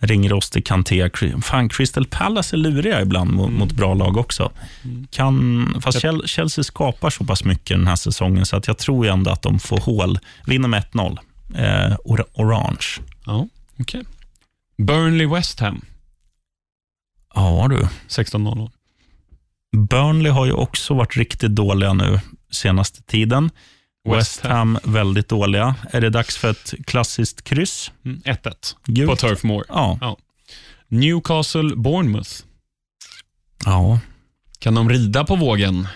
Ringrostig Kanté. Cri- Fan, Crystal Palace är luriga ibland mot, Mm. mot bra lag också. Kan, fast Chelsea skapar så pass mycket den här säsongen så att jag tror ju ändå att de får hål. Vinner med 1-0. Eh, or- orange. Ja, okej. Burnley West Ham, Ja du. 16.00. Burnley har ju också varit riktigt dåliga nu senaste tiden. West Ham väldigt dåliga. Är det dags för ett klassiskt kryss? Mm, 1-1 Gult. på Turf Moor. Ja. Newcastle Bournemouth. ja. Kan de rida på vågen?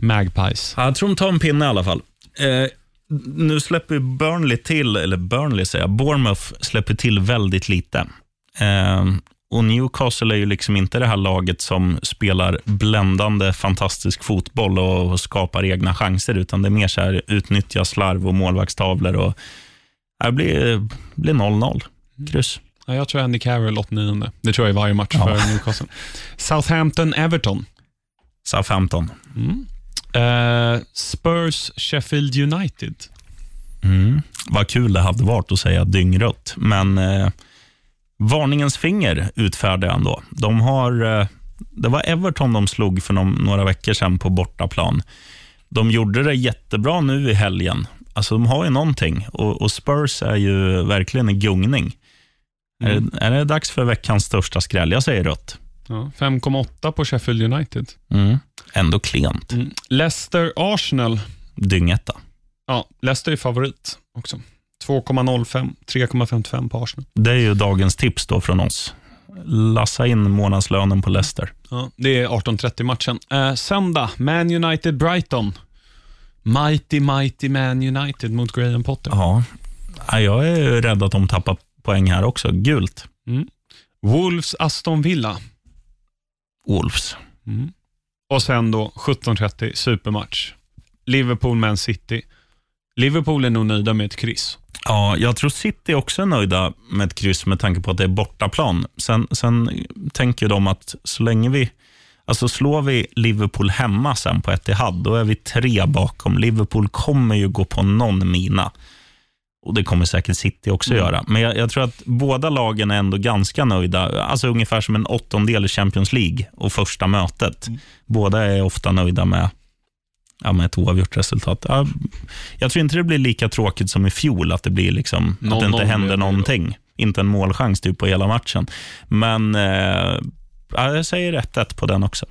Magpies. Jag tror de tar en pinne i alla fall. Eh, nu släpper Burnley till, eller Burnley säger jag, Bournemouth släpper till väldigt lite. Eh, och Newcastle är ju liksom inte det här laget som spelar bländande, fantastisk fotboll och skapar egna chanser, utan det är mer så här utnyttja slarv och målvaktstavlor. Och, det blir blir 0-0. Kryss. Ja, jag tror Andy Carroll 89. Det tror jag i varje match Ja. för Newcastle. Southampton-Everton. Southampton. Eh, Spurs Sheffield United. Mm. Vad kul det hade varit att säga dyngrött, men eh, varningens finger utfärdade han då. De har, eh, det var Everton de slog för några veckor sedan på bortaplan. De gjorde det jättebra nu i helgen. Alltså, de har ju någonting och, och Spurs är ju verkligen en gungning. Mm. Är, det, är det dags för veckans största skräll? Jag säger rött. Ja, 5,8 på Sheffield United. Mm. Ändå klent. Mm. Leicester-Arsenal. Dyngetta. Ja, Leicester är favorit också. 2,05, 3,55 på Arsenal. Det är ju dagens tips då från oss. Lassa in månadslönen på Leicester. Ja, det är 18.30-matchen. Eh, söndag, Man United-Brighton. Mighty, mighty Man United mot Graham Potter. Ja, Ja, jag är rädd att de tappar poäng här också. Gult. Wolves-Aston Villa. Wolves. Och sen då 17.30, supermatch. Liverpool-Man City. Liverpool är nog nöjda med ett kryss. Ja, jag tror City också är nöjda med ett kryss med tanke på att det är bortaplan. Sen, sen tänker de att så länge vi Alltså slår vi Liverpool hemma sen på Etihad, då är vi tre bakom. Liverpool kommer ju gå på någon mina. Och Det kommer säkert City också göra. Men jag, jag tror att båda lagen är ändå ganska nöjda. Alltså ungefär som en åttondel i Champions League och första mötet. Båda är ofta nöjda med, ja, med ett oavgjort resultat. Ja, jag tror inte det blir lika tråkigt som i fjol, att det, blir liksom, att det 0-0 inte blev händer någonting. Inte en målchans typ på hela matchen. Men eh, ja, jag säger 1-1 på den också.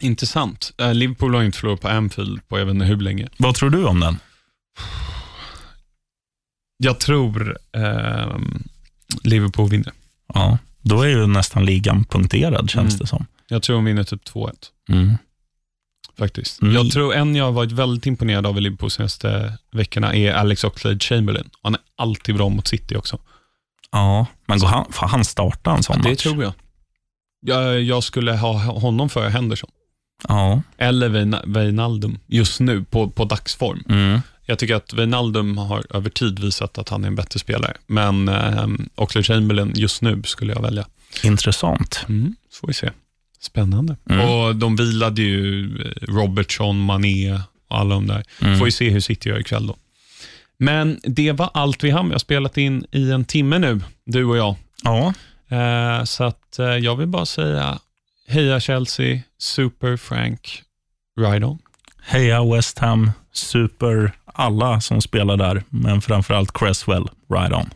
Intressant. Eh, Liverpool har inte förlorat på Anfield på jag vet inte hur länge. Vad tror du om den? Jag tror ehm, Liverpool vinner. Ja, då är ju nästan ligan punkterad, känns Mm. det som. Jag tror de vinner typ 2-1. Mm. Faktiskt. Mm. Jag tror en jag har varit väldigt imponerad av i Liverpool senaste veckorna är Alex Oxlade-Chamberlain. Han är alltid bra mot City också. Ja, men går han, får han starta en sån det match? tror jag. jag. Jag skulle ha honom före Henderson. Ja. Eller Wijnaldum just nu på, på dagsform. Mm. Jag tycker att Wijnaldum har över tid visat att han är en bättre spelare. Men eh, Oxlade-Chamberlain just nu skulle jag välja. Intressant. Mm, så får vi se. Spännande. Mm. Och de vilade ju eh, Robertson, Mané och alla de där. Mm. Får vi se hur City gör ikväll då. Men det var allt vi hann. Vi har spelat in i en timme nu, du och jag. Ja, Eh, så att eh, jag vill bara säga heja Chelsea, super Frank, ride on. heja West Ham, super alla som spelar där, men framförallt Cresswell, right on.